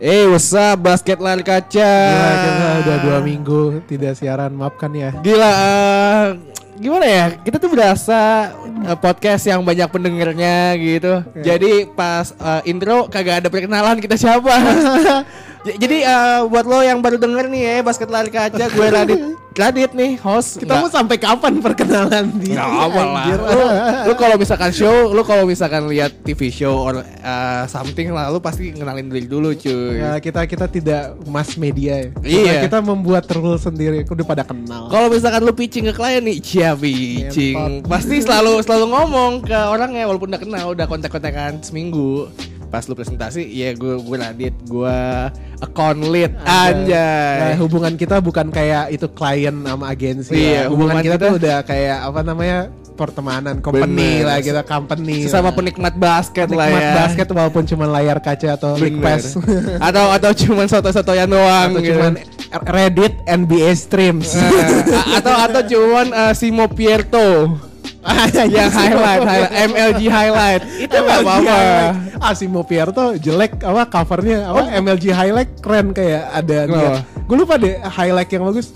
Eh, what's up, basket lari kaca. Gila, kita udah dua minggu tidak siaran, maafkan ya. Gila, eh, gimana ya? Kita tuh berasa eh, podcast yang banyak pendengarnya gitu. Jadi pas eh, intro kagak ada perkenalan kita siapa. Jadi eh, buat lo yang baru denger nih ya basket lari kaca, gue Radit, Radit nih host. Kita mau sampai kapan perkenalan di Gak apa lah. Lu, lu kalau misalkan show, lu kalau misalkan lihat TV show or uh, something lah, lu pasti ngenalin diri dulu cuy. Ya, kita kita tidak mass media ya. Iya. Kita, kita membuat rule sendiri, udah pada kenal. Kalau misalkan lu pitching ke klien nih, cia pitching. Ngentot. Pasti selalu selalu ngomong ke orangnya walaupun udah kenal, udah kontak-kontakan seminggu. Pas lu presentasi, ya gue gue Radit, gue account lead Nah, anjay. hubungan kita bukan kayak itu klien sama agensi. Iya, lah. hubungan, hubungan kita, kita- tuh udah kayak apa namanya? pertemanan, company Bener. lah kita, company. Sesama lah. penikmat basket lah Penikmat ya. basket walaupun cuma layar kaca atau Bener. pass. atau atau cuman soto-sotoyan doang atau gitu. cuman Reddit NBA streams. Eh, atau atau cuman uh, Simo Pierto yang highlight, highlight MLG highlight itu nggak apa-apa highlight. Ah si Mopiarto jelek apa covernya apa MLG highlight keren kayak ada Kenapa? Gue lupa deh highlight yang bagus.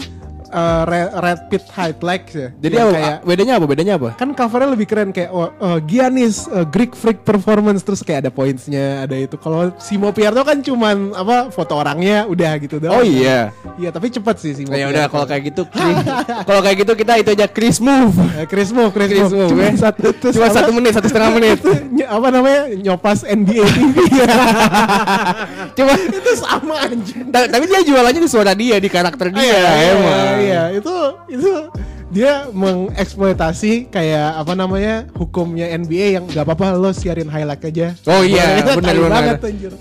Eh, red, red pit highlight ya. jadi apa? kayak bedanya apa? Bedanya apa? kan covernya lebih keren kayak oh, eh, Giannis eh, Greek Freak performance terus kayak ada pointsnya ada itu. Kalau si Mopiarto kan cuman apa foto orangnya udah gitu oh doang iya. Iya tapi cepet sih si Nah, ya udah kalau kayak gitu kalau kayak gitu kita itu aja Chris move. Chris Mo, Chris, Chris Mo. Mo, Cuma ya. satu, terus cuma apa? satu menit satu setengah menit. Apa namanya? Nyopas NBA TV cuma itu sama anjing. Ta- tapi dia jualannya di suara dia di karakter dia iya, emang iya, itu itu dia mengeksploitasi kayak apa namanya hukumnya NBA yang nggak apa-apa lo siarin highlight aja. Oh iya, benar benar.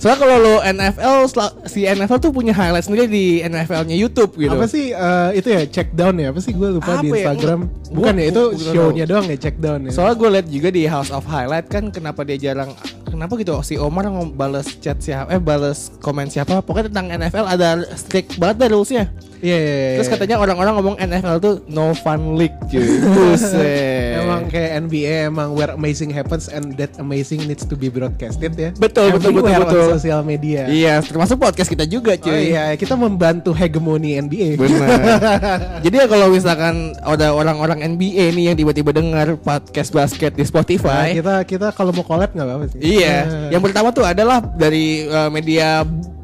Soalnya kalau lo NFL si NFL tuh punya highlight sendiri di NFL-nya YouTube gitu. Apa sih eh, itu ya check down ya? Apa sih gue lupa Apa di ya? Instagram. Gua- Bukan ya itu show-nya doang ya check down ya. Soalnya gue liat juga di House of Highlight kan kenapa dia jarang kenapa gitu si Omar ngom- bales chat siapa eh bales komen siapa pokoknya tentang NFL ada strict banget dah rulesnya. Iya, iya, iya. Terus katanya orang-orang ngomong NFL tuh no fun league cuy. Buset. Emang kayak NBA emang where amazing happens and that amazing needs to be broadcasted ya. Betul, betul, betul, betul. Sosial media. Iya, termasuk podcast kita juga Oh cuy. iya, kita membantu hegemoni NBA. Benar. Jadi ya kalau misalkan ada orang-orang NBA nih yang tiba-tiba dengar podcast basket di Nah, Spotify, kita kita kalau mau collab nggak apa-apa sih. iya. Eh, Yang pertama tuh adalah dari uh, media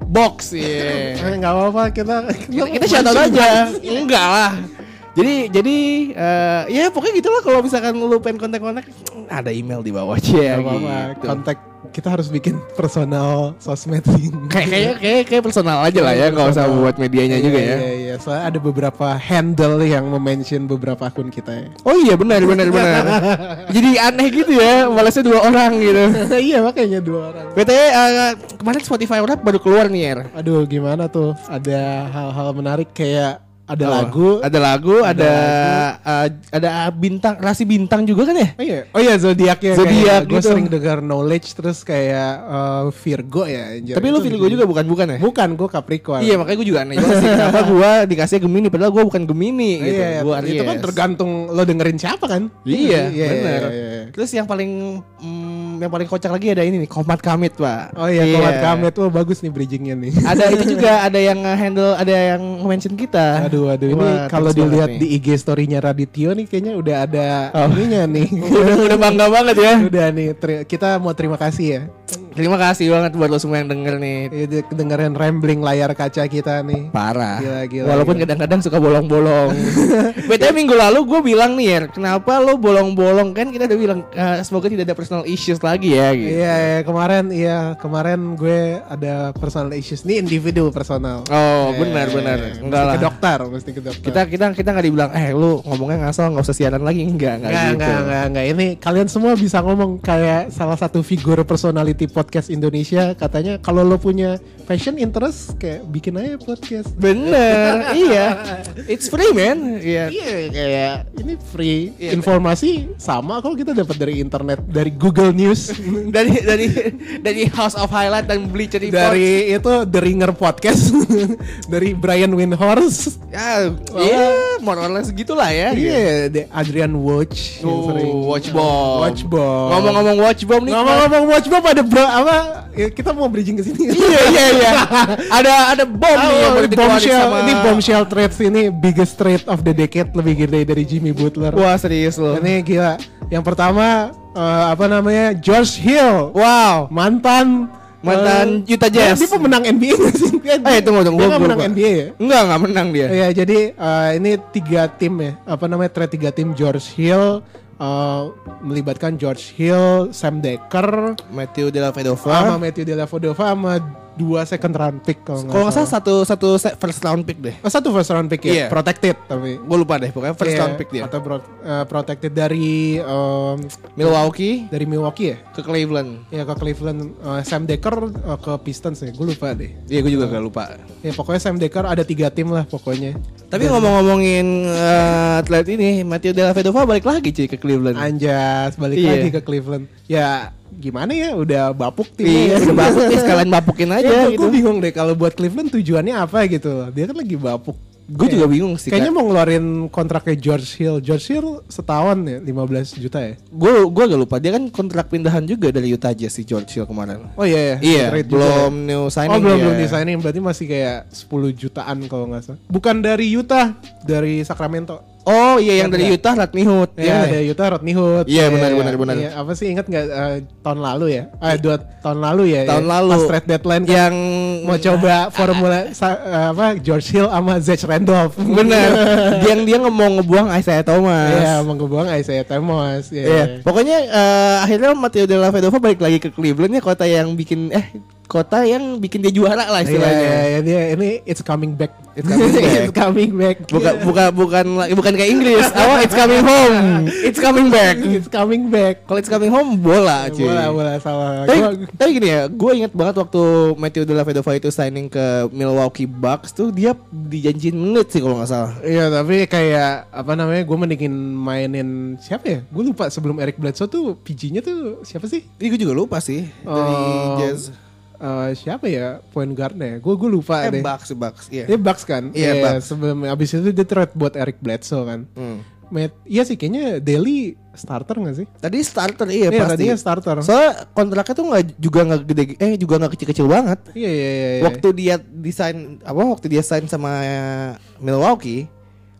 box, iya. eh, nggak apa-apa kita kita, kita shout out aja. Enggak lah. Jadi jadi eh, ya pokoknya gitulah kalau misalkan lu pengen kontak-kontak ada email di bawah aja apa-apa. gitu. Kontak kita harus bikin personal sosmed Kayak kayak kayak kayak personal aja lah ya, nggak usah buat medianya Iya, juga ya. Iya, iya. Soalnya ada beberapa handle yang mention beberapa akun kita ya. Oh iya benar benar benar. Jadi aneh gitu ya, malasnya dua orang gitu. iya makanya dua orang. BTW eh, kemarin Spotify Rap baru keluar nih ya. Aduh gimana tuh? Ada hal-hal menarik kayak ada Oh, lagu. ada lagu, ada Ada eh, ada bintang, rasi bintang juga kan ya? Oh iya, oh iya zodiak ya. Zodiak Gue gitu. sering dengar knowledge terus kayak eh, Virgo ya. anjir. Tapi lu Virgo juga bukan bukan ya? Bukan, gue Capricorn. Iya makanya gue juga aneh sih Kenapa gue dikasih Gemini Padahal gue bukan Gemini gitu Iya, Gua itu kan tergantung lo dengerin siapa kan? Iya, iya, bener. iya, iya. Terus yang paling mm, Yang paling kocak lagi ada ini nih Komat Kamit pak Oh iya, Komat Kamet tuh bagus nih bridgingnya nih. Ada itu juga Ada yang handle Ada yang mention kita Aduh, aduh, ini kalau dilihat nih. di IG story-nya Radityo nih kayaknya udah ada Oh. ininya nih. udah, udah bangga banget ya udah nih, kita mau terima kasih ya. Terima kasih banget buat lo semua yang denger nih. Ini kedengeran rambling layar kaca kita nih. Parah. Gila, gila, Walaupun kadang-kadang suka bolong-bolong. BTW minggu lalu gue bilang nih ya Kenapa lo bolong-bolong? Kan kita udah bilang eh, Semoga tidak ada personal issues lagi ya gitu. Iya, iya, kemarin iya kemarin gue ada personal issues. Nih individu personal. Oh Eh, benar benar. Enggak lah. ke dokter, mesti ke dokter. kita kita kita nggak dibilang eh lu ngomongnya ngasal nggak usah siaran lagi. Enggak enggak Enggak, gitu. enggak, enggak, enggak. Ini kalian semua bisa ngomong kayak salah satu figur personality podcast Indonesia katanya kalau lo punya passion interest kayak bikin aja podcast. bener iya it's free man iya Iya, kayak ini free Iya, informasi sama kalau kita dapat dari internet, dari Google News, dari dari dari House of Highlight dan Bleacher Report dari itu The Ringer podcast, dari Brian Windhorst. ya Oh, iya more or less gitulah ya. Iya, The Adrian Watch Oh, Watch Bomb. Watch Bomb. Ngomong-ngomong watch bomb nih. Ngomong-ngomong Watch Bomb ada bro apa? Ya, kita mau bridging ke sini. iya iya iya. ada ada bom nih yang Oh, dikeluarin bombshell, sama ini bombshell trades ini biggest trade of the decade lebih gede dari Jimmy Butler. Wah serius loh. Ini gila. Yang pertama eh, apa namanya? George Hill. Wow. Mantan Mantan eh, Utah Jazz. Dia pemenang NBA nggak sih? Eh tunggu tunggu. Dia nggak menang. NBA ya? Enggak enggak menang dia. Iya, jadi eh, ini tiga tim ya. Apa namanya? Trade tiga tim George Hill eh, melibatkan George Hill, Sam Decker, Matthew De La sama. Matthew Dellavedova sama dua second round pick kalau Kalau nggak salah satu satu se- first round pick deh. Oh, satu first round pick ya, protected tapi. Gue lupa deh pokoknya first Iya, round pick dia. Atau bro- eh, protected dari em, Milwaukee dari Milwaukee ya? ke Cleveland. Ya ke Cleveland Eh, Sam Decker eh, ke Pistons ya, gue lupa deh. Iya gue juga gak lupa. Ya pokoknya Sam Decker ada tiga tim lah pokoknya. Tapi ngomong-ngomongin eh, atlet ini, Matthew De La Vedova balik lagi cuy ke Cleveland. Anjas balik Iya. lagi ke Cleveland. Ya gimana ya udah bapuk Iya, timnya. udah bapuk nih sekalian bapukin aja Ya, gitu. gue bingung deh kalau buat Cleveland tujuannya apa gitu. Dia kan lagi bapuk. Gue juga bingung sih. Kayaknya mau ngeluarin kontraknya George Hill. George Hill setahun ya 15 juta ya. gue gue agak lupa dia kan kontrak pindahan juga dari Utah Jazz si George Hill kemarin. Oh iya ya. Iya, juga belum ya. new signing. Oh belum ya. belum di signing berarti masih kayak 10 jutaan kalau nggak salah. Bukan dari Utah, dari Sacramento. Oh iya yang Kan dari nggak? Utah Rodney Hood. Ya, Iya, ada Utah Rodney Hood. Iya, benar, Iya, benar, benar. Iya, apa sih ingat nggak eh, tahun lalu ya? Ah dua tahun lalu ya. Tahun ya. lalu. Pas trade deadline kan yang mau coba formula sa- eh, apa George Hill sama Zach Randolph. bener yang dia mau ngebuang Isaiah Thomas. Iya, mau ngebuang Isaiah Thomas. Iya. Iya. Pokoknya eh, akhirnya Matteo De La Vedova balik lagi ke Cleveland ya kota yang bikin eh kota yang bikin dia juara lah Iya, istilahnya. iya, iya, dia ini it's coming back. It's coming back. it's coming back. Bukan bukan bukan lagi- bukan kayak Inggris. Oh, it's coming home. It's coming back. it's coming back. Kalau it's coming home bola cuy. Bola, bola salah. Tapi, Gua, tapi gini ya, gue inget banget waktu Matthew De La Vedova itu signing ke Milwaukee Bucks tuh dia dijanjiin menit sih kalau nggak salah. Iya tapi kayak apa namanya gue mendingin mainin siapa ya gue lupa sebelum Eric Bledsoe tuh PG-nya tuh siapa sih Ini gue juga lupa sih dari Oh, Jazz. Eh, siapa ya point guardnya gue gue lupa Eh, deh Bucks, Bucks, iya. dia Bucks kan Iya, Bucks. sebelum abis itu dia trade buat Eric Bledsoe kan Hmm. Matt, iya sih kayaknya Daly starter gak sih Tadi starter iya, Iya, pasti. tadinya starter. Soalnya kontraknya tuh nggak juga nggak gede eh juga nggak kecil-kecil banget. iya iya iya iya. Waktu dia desain apa waktu dia sign sama Milwaukee,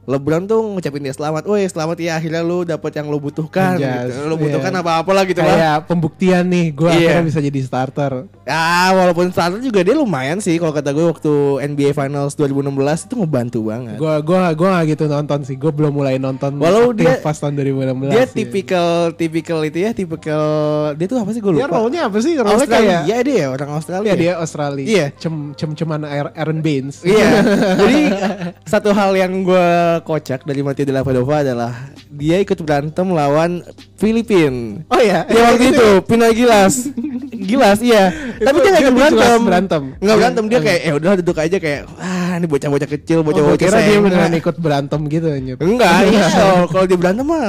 LeBron tuh ngucapin dia selamat. Woi, selamat ya akhirnya lu dapet yang lu butuhkan Anjas, gitu. Lu butuhkan iya. apa-apa lah gitu lah. kayak pembuktian nih gue Iya. akhirnya bisa jadi starter Ya, walaupun starter juga dia lumayan sih kalau kata gue waktu NBA Finals 2016 itu ngebantu banget. gue gua gua gak gitu nonton sih gue belum mulai nonton Walau dia- pas tahun 2016 dia tipikal tipikal itu ya, tipikal dia tuh apa sih gue dia lupa. role-nya apa sih role Australia kayak dia ya orang Australia. Iya dia Australia. Iya. Cem cem ceman Aaron Baines. Iya. Jadi satu hal yang gue kocak dari Matthew De La Vedova adalah dia ikut berantem lawan Filipin. Oh iya. Ya waktu itu Pinoy Gilas. Gilas iya. Tapi dia nggak dia ikut jelas berantem. berantem. Nggak berantem dia Iya. kayak ya udah duduk aja kayak wah ini bocah-bocah kecil, Oh, bocah-bocah kira dia senga." beneran ikut berantem gitu anjir. Enggak, iya. Kalau- dia berantem mah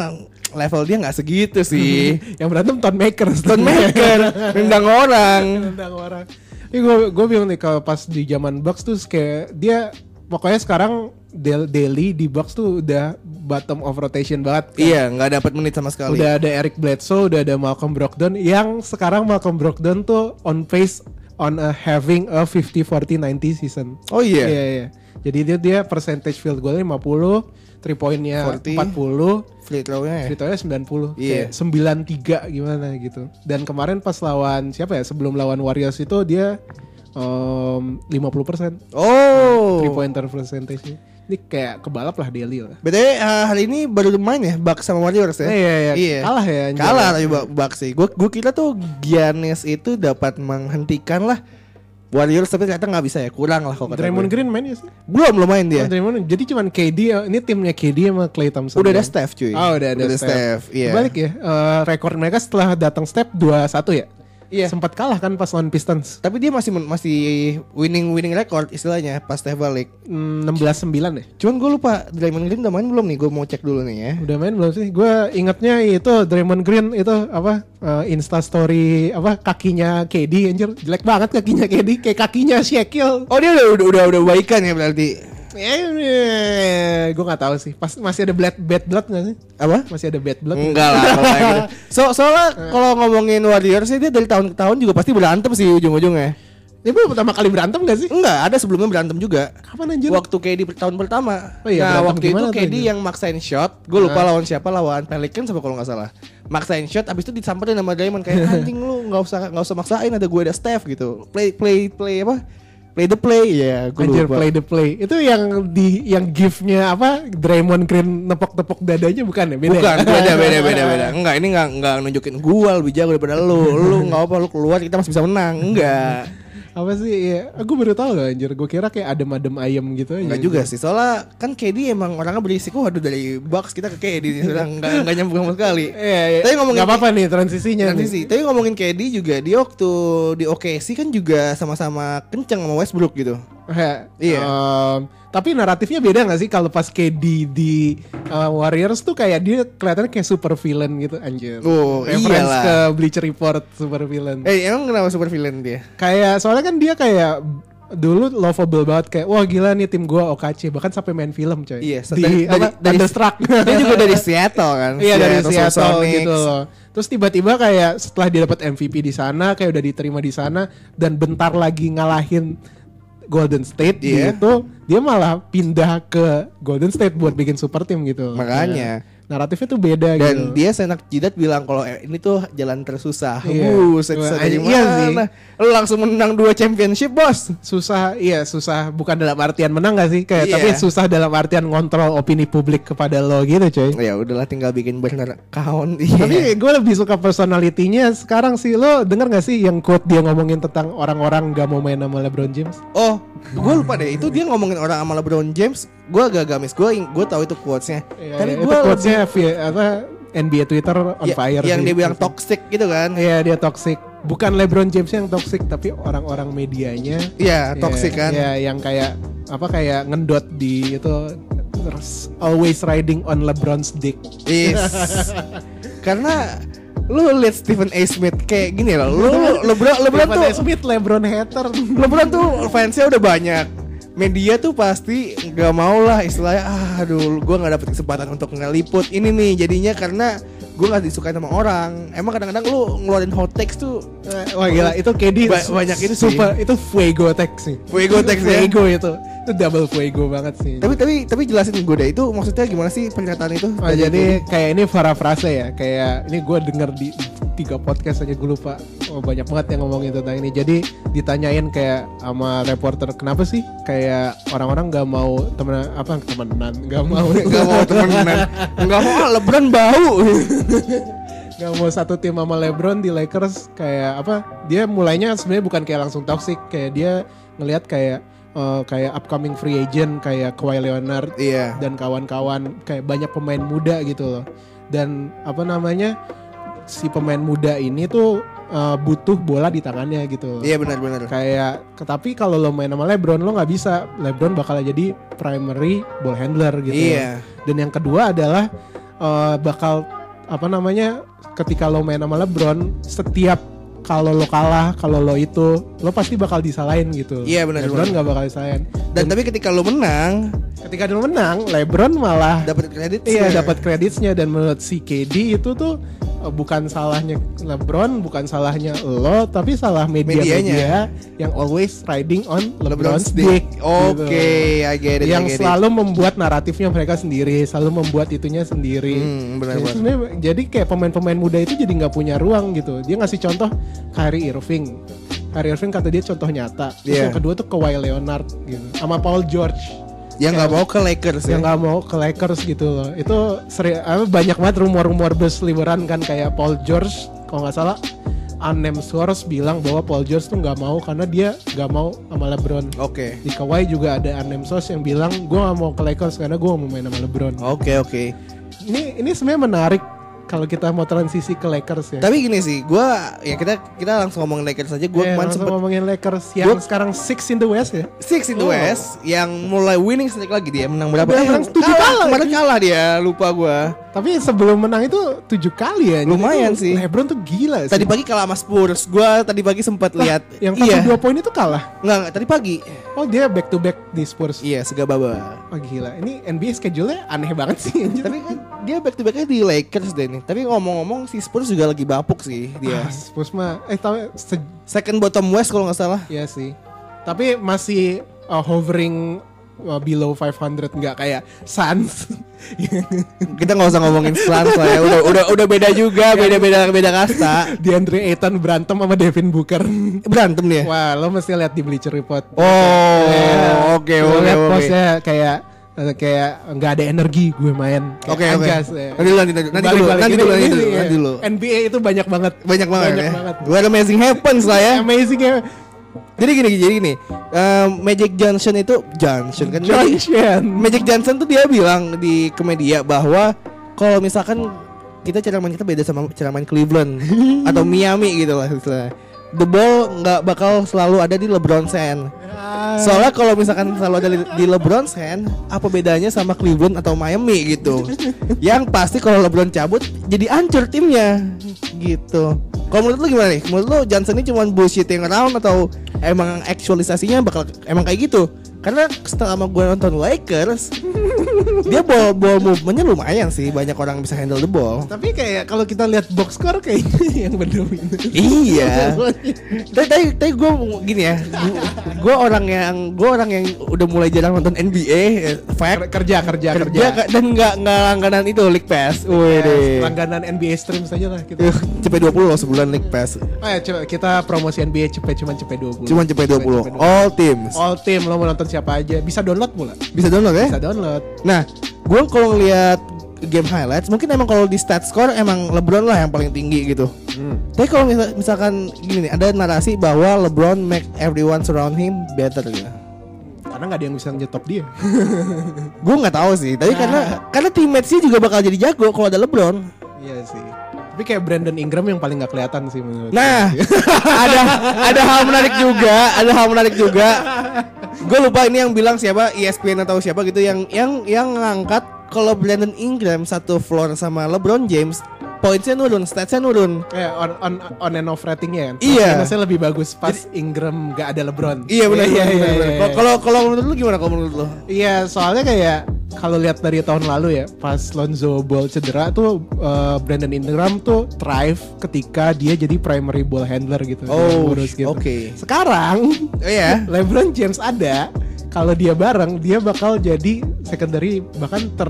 level dia nggak segitu sih. Yang berantem Ton Maker. Stone Maker, nendang orang. Tentang orang. Ini gue gue bingung nih kalau pas di zaman Bucks tuh kayak dia pokoknya sekarang Del Daily di Bucks tuh udah bottom of rotation banget. kan. Iya, nggak dapat menit sama sekali. Udah ada Eric Bledsoe, udah ada Malcolm Brogdon yang sekarang Malcolm Brogdon tuh on pace on a having a 50 40 90 season. Oh iya. Iya iya. Jadi dia dia percentage field goalnya 50, three pointnya 40. 40, Free throw-nya ya. free throw-nya 90. Iya. Kayak 93 gimana gitu. Dan kemarin pas lawan siapa ya? Sebelum lawan Warriors itu dia um, 50% Oh. three pointer percentage-nya. Ini kayak kebalap lah Daily lah. BTW uh, hari ini baru main ya Bucks sama Warriors ya. Eh, iya, iya. Kalah ya, anjir. Kalah tapi Bu- Bucks sih. Gue gue kira tuh Giannis itu dapat menghentikan lah Warriors tapi ternyata nggak bisa ya. Kurang lah kalau kata Draymond gue. Green main ya sih? Belum belum main dia. Oh, Draymond, jadi cuman KD, ini timnya KD sama Clay Thompson. Udah ada? Steph cuy. Oh udah ada Steph. Iya. Balik ya, eh, rekor mereka setelah datang Steph 2-1 ya? Iya. Sempat kalah kan pas lawan Pistons. Tapi dia masih masih winning winning record istilahnya pas Steph balik. Hmm, 16-9 ya? Cuman gue lupa Draymond Green udah main belum nih? Gue mau cek dulu nih ya. Udah main belum sih? Gue ingetnya itu Draymond Green itu apa eh, Insta story apa kakinya KD anjir jelek banget kakinya KD kayak kakinya Shaquille. Oh dia udah udah udah, udah baikan ya berarti. Eh, gue nggak tahu sih. Pas masih ada bad bad blood nggak sih? Apa? Masih ada bad blood? Enggak lah kalau gitu. So, soalnya kalau ngomongin Warriors sih dia dari tahun ke tahun juga pasti berantem sih ujung-ujungnya. Ini baru pertama kali berantem gak sih? Enggak, ada sebelumnya berantem juga. Kapan anjir? Waktu KD tahun pertama. Oh iya, nah, waktu itu KD anjir? yang maksain shot. Gue lupa lawan siapa, lawan Pelicans apa kalau nggak salah. Maksain shot, abis itu disamperin sama Draymond kayak anjing lu nggak usah nggak usah maksain ada gue ada Steph gitu. Play play play apa? Play the play ya, gue Anjir lupa. play the play. Itu yang di yang giftnya apa? Draymond Green nepok-nepok dadanya bukan ya? Beda. Bukan, ya? beda beda beda beda. Enggak, ini enggak enggak nunjukin gua lebih jago daripada lu. Lu enggak apa lu keluar kita masih bisa menang. Enggak. Apa sih? Ya, aku baru tahu loh anjir. Gue kira kayak adem-adem ayam gitu aja. Enggak juga sih. Soalnya kan KD emang orangnya berisik. Waduh dari Bucks kita ke KD nih sudah enggak enggak nyambung sama sekali. Iya, iya. Tapi ngomongin Nggak apa-apa nih transisinya. Nanti nih. Tapi ngomongin KD juga dia waktu di OKC kan juga sama-sama kencang sama Westbrook gitu. Ya, Iya. em, tapi naratifnya beda gak sih kalau pas KD di uh, Warriors tuh kayak dia kelihatannya kayak super villain gitu anjir. Oh, Reference iyalah. ke Bleacher Report super villain. Eh emang kenapa super villain dia? Kayak soalnya kan dia kayak dulu lovable banget kayak wah gila nih tim gua OKC bahkan sampai main film coy. Iya, di dari- apa, dari- Thunderstruck. Dia juga dari Seattle kan. Iya dari Seattle Supersonics. gitu loh. Terus tiba-tiba kayak setelah dia dapat MVP di sana, kayak udah diterima di sana dan bentar lagi ngalahin Golden State Iya. gitu, dia malah pindah ke Golden State buat bikin super team gitu. Makanya. Ya. Naratifnya tuh beda gitu. Dan dia senak jidat bilang kalau eh, ini tuh jalan tersusah. Iya. Buset, iya sih. mana? Lu langsung menang dua championship, Bos. susah, iya susah bukan dalam artian menang gak sih kayak Iya. tapi susah dalam artian ngontrol opini publik kepada lo gitu coy. Ya udahlah tinggal bikin burner account. Iya. Tapi gue lebih suka personalitinya sekarang sih lo denger gak sih yang quote dia ngomongin tentang orang-orang gak mau main sama LeBron James? Oh, gue lupa deh. Itu dia ngomongin orang sama LeBron James. Gue agak gamis. Gue gue tahu itu quotesnya. Iya, Tapi iya, gue itu quotesnya via, apa NBA Twitter on fire yang sih. dia bilang toxic gitu kan. Iya dia toxic. Bukan LeBron James yang toxic tapi orang-orang medianya. Iya, toxic kan. Iya yang kayak apa kayak ngendot di itu terus always riding on LeBron's dick. Yes. Karena lu lihat Stephen A. Smith kayak gini loh. Lu LeBron LeBron Stephen A. tuh Smith LeBron hater. LeBron tuh fansnya udah banyak. Media tuh pasti nggak mau lah istilahnya ah, aduh gue nggak dapet kesempatan untuk ngeliput ini nih jadinya karena gue nggak disukai sama orang emang kadang-kadang lu ngeluarin hot takes tuh Eh, Wah gila itu KD Ba- banyak itu super itu fuego text sih. Fuego text ya? Fuego itu. Itu double fuego banget sih. tapi tapi tapi jelasin gue deh itu maksudnya gimana sih pernyataan itu Oh, jadi kayak ini parafrase ya, kayak ini gue denger di tiga podcast aja gue lupa. Oh, banyak banget yang ngomongin tentang ini. Jadi ditanyain kayak sama reporter kenapa sih kayak orang-orang nggak mau temen apa temenan, nggak mau nggak mau temenan nggak mau ah, LeBron bau nggak mau satu tim sama LeBron di Lakers kayak apa? Dia mulainya sebenarnya bukan kayak langsung toxic, kayak dia ngelihat kayak eh, kayak upcoming free agent kayak Kawhi Leonard iya. dan kawan-kawan kayak banyak pemain muda gitu loh. Dan apa namanya si pemain muda ini tuh uh, butuh bola di tangannya gitu iya benar-benar kayak tapi kalau lo main sama LeBron lo nggak bisa. LeBron bakal jadi primary ball handler gitu iya. Dan yang kedua adalah uh, bakal apa namanya ketika lo main sama LeBron setiap kalau lo kalah kalau lo itu lo pasti bakal disalahin gitu. Iya, benar, LeBron nggak bakal disalahin. Dan tapi ketika lu menang ketika dia menang LeBron malah dapat kredit. Iya dapat kreditnya dan menurut si KD itu tuh bukan salahnya LeBron, bukan salahnya lo, tapi salah media-media Medianya. yang always riding on LeBron's LeBron's dick. dick. Oke, gitu. I get it, I Yang get it. selalu membuat naratifnya mereka sendiri, selalu membuat itunya sendiri. Hmm, benar, Jadi benar. jadi kayak pemain-pemain muda itu jadi nggak punya ruang gitu. Dia ngasih contoh Kyrie Irving. Kyrie Irving kata dia contoh nyata. Terus Iya. yang kedua tuh Kawhi Leonard gitu. Sama Paul George yang nggak mau ke Lakers ya yang nggak mau ke Lakers gitu loh. Itu seri, apa, banyak banget rumor-rumor berseliweran kan kayak Paul George kalau nggak salah unnamed source bilang bahwa Paul George tuh nggak mau karena dia nggak mau sama LeBron. oke Di Kawhi juga ada unnamed source yang bilang gue nggak mau ke Lakers karena gue mau main sama LeBron. oke oke Ini ini sebenarnya menarik kalau kita mau transisi ke Lakers ya. tapi gini sih gue ya kita kita langsung ngomongin Lakers aja gue kemarin langsung sempet ngomongin Lakers yang Gua- sekarang six in the West ya. Six in the Oh. West yang mulai winning streak lagi dia menang berapa? Udah menang tujuh kalah Kemarin kalah dia lupa gua. Tapi sebelum menang itu tujuh kali ya. Lumayan sih. LeBron tuh gila sih. Tadi pagi kalah sama Spurs. Gua tadi pagi sempat lihat. yang iya. dua poin itu kalah. Enggak, enggak, tadi pagi. Oh dia back to back di Spurs. Iya, segababa. Oh gila. Ini NBA schedule-nya aneh banget sih. anjir. Tapi kan dia back to backnya di Lakers deh nih. Tapi ngomong-ngomong si Spurs juga lagi bapuk sih dia. Ah, Spurs mah eh tahu se- Second bottom West kalau nggak salah. ya sih. Tapi masih uh, hovering uh, below 500 nggak kayak Suns. Kita nggak usah ngomongin Suns lah ya. Udah udah udah beda juga, beda-beda beda kasta. di Andre Ayton berantem sama Devin Booker. Berantem dia. Wah, lo mesti lihat di Bleacher Report. Oh, Ya, oke oke oke. postnya kayak eh, kayak nggak ada energi gue main. Oke oke. anjas, ya. Nanti dulu nanti dulu nanti dulu Balik-balik nanti dulu nanti dulu nanti dulu. NBA itu banyak banget. Banyak banget Banyak ya. banget. What amazing happens lah ya. Amazing ya. Jadi gini jadi gini. eh, Magic Johnson itu Johnson kan. Junction. Magic Johnson tuh dia bilang di ke media bahwa kalau misalkan kita cara main kita beda sama cara main Cleveland atau Miami gitu lah istilahnya. The ball nggak bakal selalu ada di LeBron's hand. Soalnya kalau misalkan selalu ada di- LeBron's hand, apa bedanya sama Cleveland atau Miami gitu? Yang pasti kalau LeBron cabut, jadi ancur timnya gitu. Kalau menurut lu gimana nih? Menurut lu Johnson ini cuma bullshitting around atau emang aktualisasinya bakal emang kayak gitu? Karena setelah gue nonton Lakers, dia ball ball movementnya lumayan sih, banyak orang bisa handle the ball. Tapi kayak kalau kita lihat box score kayaknya yang berdominan. Iya. Tapi tapi, tapi gue gini ya, gue orang yang gue orang yang udah mulai jarang nonton NBA, eh, fact kerja kerja kerja. kerja dan nggak nggak langganan itu League Pass. Yes, Wih. langganan NBA stream saja lah kita. Uh, cepet 20 loh sebulan League Pass. Oh ya, coba kita promosi NBA cepet cuman cepet 20. Cuman cepet 20. All teams. All team lo mau nonton siapa aja bisa download pula. Bisa download ya? Bisa download. Nah, gue kalau ngeliat game highlights, mungkin emang kalau di stat score emang LeBron lah yang paling tinggi gitu. Hmm. Tapi kalau misal- misalkan gini nih, ada narasi bahwa LeBron make everyone surround him better gitu. Karena nggak ada yang bisa nyetop dia. Gue nggak tahu sih, tapi karena karena teammates-nya juga bakal jadi jago kalau ada LeBron. Iya sih. Tapi kayak Brandon Ingram yang paling nggak kelihatan sih menurut. Nah, ada ada hal menarik juga, ada hal menarik juga. Gue lupa ini yang bilang siapa ESPN atau siapa gitu yang yang yang ngangkat kalau Brandon Ingram satu floor sama LeBron James, pointsnya nurun, statsnya nurun. Kayak on on on and off ratingnya kan. Iya. Maksudnya lebih bagus pas Ingram nggak ada LeBron. Iya benar. Iya iya. iya, benar. Kalau kalau menurut lu gimana kalau menurut lu? Iya, soalnya kayak kalau lihat dari tahun lalu ya, pas Lonzo Ball cedera tuh eh, Brandon Ingram tuh thrive ketika dia jadi primary ball handler gitu. Oh, gitu. oke. Sekarang Oh iya. LeBron James ada, kalau dia bareng dia bakal jadi secondary bahkan ter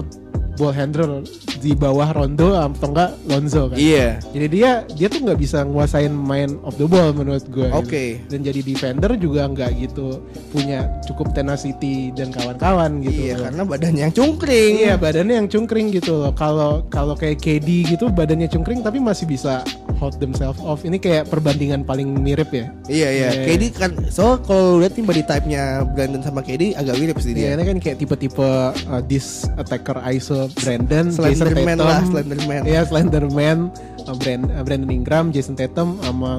ball handler di bawah Rondo atau enggak Lonzo kan. Iya. Jadi dia dia tuh nggak bisa nguasain main of the ball menurut gue. Oke. Dan jadi defender juga nggak gitu punya cukup tenacity dan kawan-kawan gitu. Iya, loh. karena badannya yang cungkring. Iya badannya yang cungkring gitu loh. Kalau kalau kayak KD gitu badannya cungkring tapi masih bisa hold themselves off. Ini kayak perbandingan paling mirip ya. Iya iya. Iya. KD kan so kalau lihat nih body type-nya Brandon sama KD agak mirip sih Iya dia. ini kan kayak tipe-tipe uh, this attacker ISO Brandon, Jason Slenderman Tatum, lah, Slenderman. Iya Slenderman, uh, Brand, uh, Brandon Ingram, Jason Tatum sama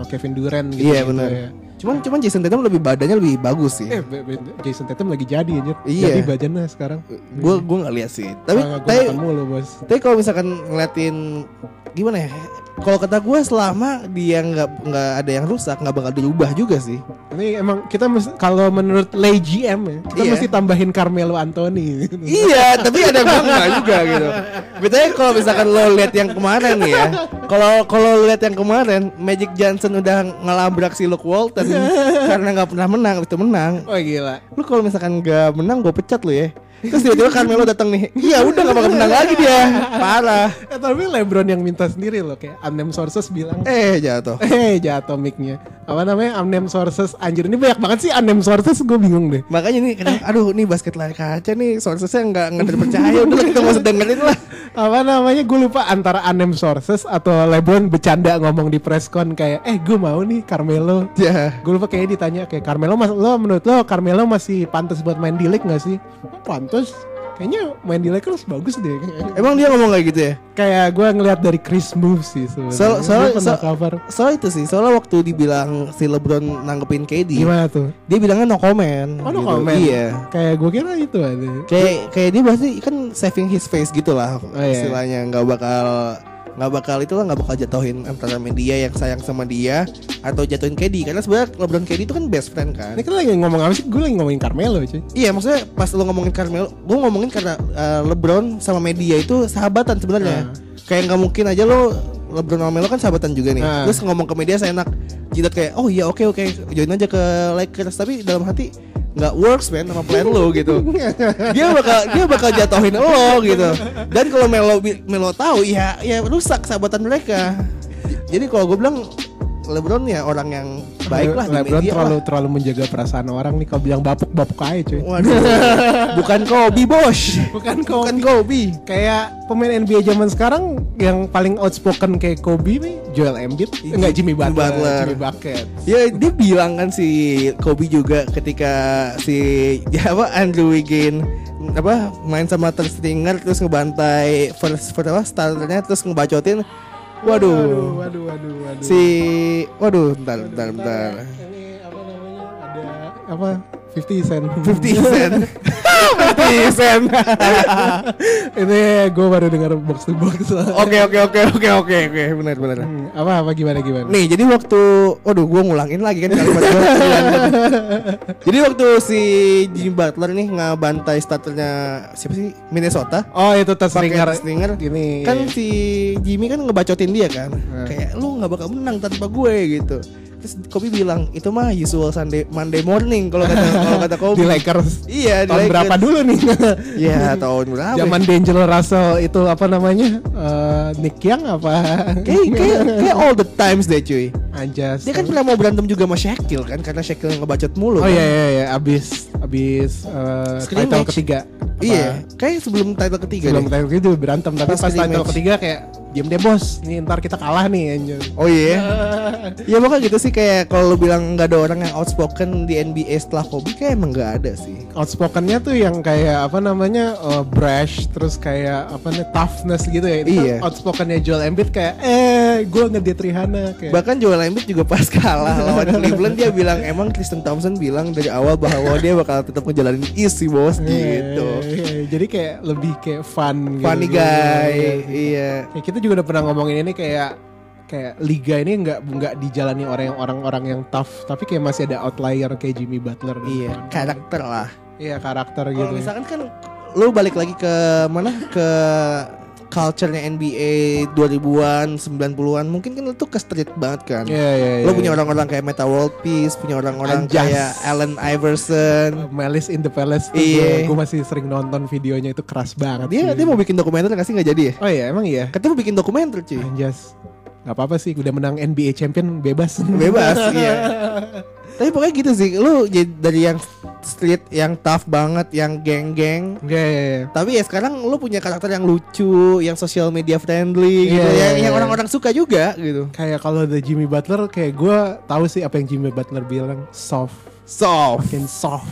uh, Kevin Durant gitu. Iya gitu benar. ya. Cuman cuman Jason Tatum lebih badannya lebih bagus sih. Eh, Jason Tatum lagi jadi anjir. Iya. Jadi badannya sekarang. Gue gue nggak lihat sih. Tapi tapi mulu, Bos. tapi kalau misalkan ngeliatin gimana ya? Kalau kata gue selama dia nggak nggak ada yang rusak nggak bakal dirubah juga sih. Ini emang kita kalau menurut Lay GM ya, kita Iya. mesti tambahin Carmelo Anthony. iya, tapi ada nggak juga gitu. Betulnya kalau misalkan lo lihat yang kemarin nih ya, kalau kalau lihat yang kemarin, Magic Johnson udah ngelabrak si Luke Walton karena nggak pernah menang, itu menang. Oh gila. Lu kalau misalkan nggak menang, gue pecat lo ya. Terus tiba-tiba Carmelo datang nih, iya udah nggak bakal menang lagi dia, parah. Eh, tapi LeBron yang minta sendiri loh kayak unnamed sources bilang Eh jatuh. Eh jatuh mic-nya Apa namanya unnamed sources Anjir ini banyak banget sih unnamed sources Gue bingung deh Makanya nih, kadang, aduh nih basket layar kaca nih, sourcesnya nggak nggak terpercaya. Udah kita nggak usah dengerin lah. Apa namanya gue lupa antara unnamed sources Atau LeBron bercanda ngomong di press con Kayak eh gue mau nih Carmelo Ya. Gue lupa kayaknya ditanya Kayak Carmelo mas, lo menurut lo Carmelo masih pantas buat main di league gak sih? Pantas kayaknya main di Lakers bagus deh. Emang dia ngomong kayak gitu ya? Kayak gue ngeliat dari Chris move sih sebenarnya. Soal- soal- cover. Soal itu sih, soalnya waktu dibilang si LeBron nanggepin KD, Gimana tuh? dia bilangnya no comment. Oh no gitu. comment. Iya. Kayak gue kira itu ada. Kayak kayak dia pasti kan saving his face gitu lah Oh, iya. istilahnya nggak bakal nggak bakal itu lah nggak bakal jatuhin antara media yang sayang sama dia atau jatuhin KD karena sebenarnya LeBron KD itu kan best friend kan. Ini kan lagi ngomong apa sih? Gue lagi ngomongin Carmelo cuy. Iya maksudnya pas lo ngomongin Carmelo, gue ngomongin karena uh, LeBron sama media itu sahabatan sebenarnya. Ah. Kayak nggak mungkin aja lo LeBron sama Melo kan sahabatan juga nih. Ah. Terus ngomong ke media saya enak jidat kayak oh iya oke oke join aja ke Lakers tapi dalam hati nggak works man sama plan lo gitu. dia bakal dia bakal jatuhin lo gitu. Dan kalau Melo Melo tahu ya ya rusak sahabatan mereka. Jadi kalau gue bilang LeBron ya orang yang baik lah di LeBron terlalu lah. terlalu menjaga perasaan orang nih. Kalau bilang bapuk bapuk aja cuy. Waduh, bukan Kobe bos. Bukan Bukan Kobe. Kobe. Kayak pemain NBA zaman sekarang yang paling outspoken kayak Kobe nih Joel Embiid enggak Jimmy Butler, Butler. Jimmy Bucket Ya dia bilang kan si Kobe juga ketika si ya apa Andrew Wiggins apa main sama third stringer terus ngebantai first first apa starternya terus ngebacotin waduh. Waduh waduh waduh si waduh bentar bentar bentar. ini apa namanya ada apa 50 cent. 50 cent 50 cent ini gue baru dengar box to box. Oke oke oke oke oke oke. Benar benar. Hmm, apa apa gimana gimana? Nih jadi waktu Waduh gue ngulangin lagi kan kalimat gue Jadi waktu si Jimmy Butler nih Ngebantai starternya Siapa sih? Minnesota. Oh itu ringer Stinger gini. Kan si Jimmy kan ngebacotin dia kan. Hmm. Kayak lu gak bakal menang tanpa gue gitu Terus Kobe bilang Itu mah usual Sunday Monday morning Kalau kata kalau kata Kobe di Lakers Iya di tahun Lakers. berapa dulu nih Iya tahun berapa zaman D'Angelo Russell itu apa namanya Eh, Nick Young apa Kayak, kayak, kayak all the times deh cuy Anjas Dia kan pernah mau berantem juga sama Shaquille kan Karena Shaquille ngebacot mulu Oh kan. iya iya iya abis abis uh, Screen title match. ketiga. Iya, kayak sebelum title ketiga Sebelum deh. title itu berantem tapi Pas pas, title match. ketiga kayak diam deh bos, nih ntar kita kalah nih anjir. Oh iya. ya makanya gitu sih kayak kalau lu bilang nggak ada orang yang outspoken di NBA setelah Kobe kayak emang nggak ada sih. Outspokennya tuh yang kayak apa namanya uh, brash terus kayak apa nih toughness gitu ya. Itu Iya. kan outspokennya Joel Embiid kayak eh gue ngedate Rihanna kayak. Bahkan Joel Embiid juga pas kalah lawan Cleveland dia bilang emang Kristen Thompson bilang dari awal bahwa dia bakal tetap ngejalanin sih bos Iya, gitu. iya, iya. Jadi kayak lebih kayak fun gitu. Funny Iya, guy, iya. iya. Kayak kita juga udah pernah ngomongin ini kayak kayak liga ini nggak nggak dijalani orang orang-orang yang tough tapi kayak masih ada outlier kayak Jimmy Butler dan Iya, kawan-kawan. karakter lah. iya karakter Kalau gitu misalkan kan lu balik lagi ke mana ke culture-nya NBA 2000-an, 90-an, mungkin kan tuh ke street banget kan. Iya iya iya. Lo punya orang-orang kayak Meta World Peace, punya orang-orang kayak Allen Iverson. Malice in the Palace tuh Iya. gue masih sering nonton videonya itu keras banget Dia sih. dia mau bikin dokumenter nggak sih nggak jadi ya? Oh iya emang iya Katanya mau bikin dokumenter cuy. Anjas Gak apa-apa sih udah menang NBA champion bebas Bebas, iya. Tapi pokoknya gitu sih. Lu jadi dari yang street, yang tough banget, yang geng-geng. Iya Tapi ya sekarang lu punya karakter yang lucu, yang social media friendly gitu, Iya, yang, iya, yang iya. orang-orang suka juga gitu. Kayak kalau ada Jimmy Butler kayak gue tahu sih apa yang Jimmy Butler bilang soft Soft. Makin soft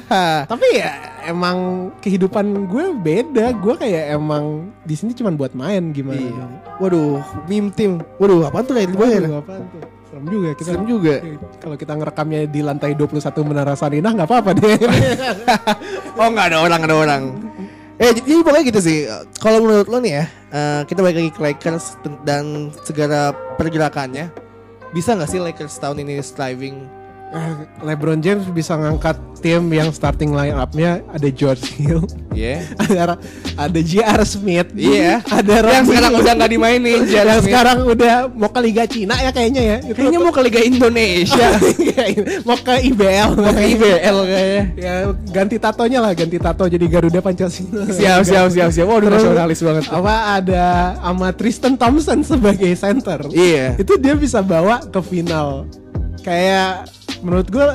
Tapi ya emang kehidupan gue beda Gue kayak emang di sini cuma buat main gimana Iya. Waduh, meme team. Waduh, apaan tuh Lady Boy? Waduh, apaan tuh? Serem juga kita Serem juga. Kalau kita ngerekamnya di lantai 21 Menara Sarinah nggak apa-apa deh. Oh nggak ada orang, ada orang. Eh jadi pokoknya gitu sih. Kalau menurut lo nih ya, eh, kita balik lagi ke Lakers dan segala pergerakannya, bisa nggak sih Lakers tahun ini striving? Eh, LeBron James bisa ngangkat tim yang starting line up-nya ada George Hill, Iya. ada ada J.R. Smith, Iya. ada Yang Randy- sekarang udah nggak dimainin, yang. Smith. sekarang udah mau ke Liga Cina ya kayaknya ya. Itu Kayaknya mau ke Liga Indonesia, mau ke IBL, mau ke IBL kayaknya. ya ganti tatonya lah, ganti tato jadi Garuda Pancasila. Siap, siap, siap, siap. Waduh, Terus- nasionalis banget. Apa ada sama Tristan Thompson sebagai center? Iya. itu dia bisa bawa ke final kayak menurut gue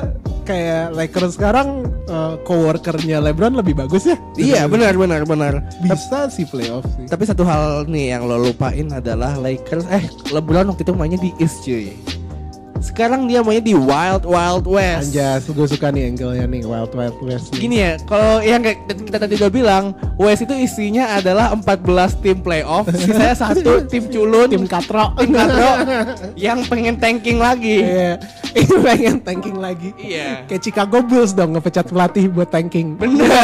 kayak Lakers sekarang uh, coworkernya LeBron lebih bagus ya Iya, benar, benar, benar. bisa sih playoff sih Tapi satu hal nih yang lo lupain adalah Lakers eh LeBron waktu itu mainnya di East cuy. Sekarang dia maunya di Wild Wild West. Anjas, gue suka nih angle-nya nih Wild Wild West. nih. Gini ya, kalau yang kayak kita tadi udah bilang, West itu isinya adalah 14 tim playoff, sisanya satu tim culun, tim katro. tim katro yang pengen tanking lagi. Iya, ini pengen tanking lagi. Iya. Kayak Chicago Bulls dong ngepecat pelatih buat tanking. Bener.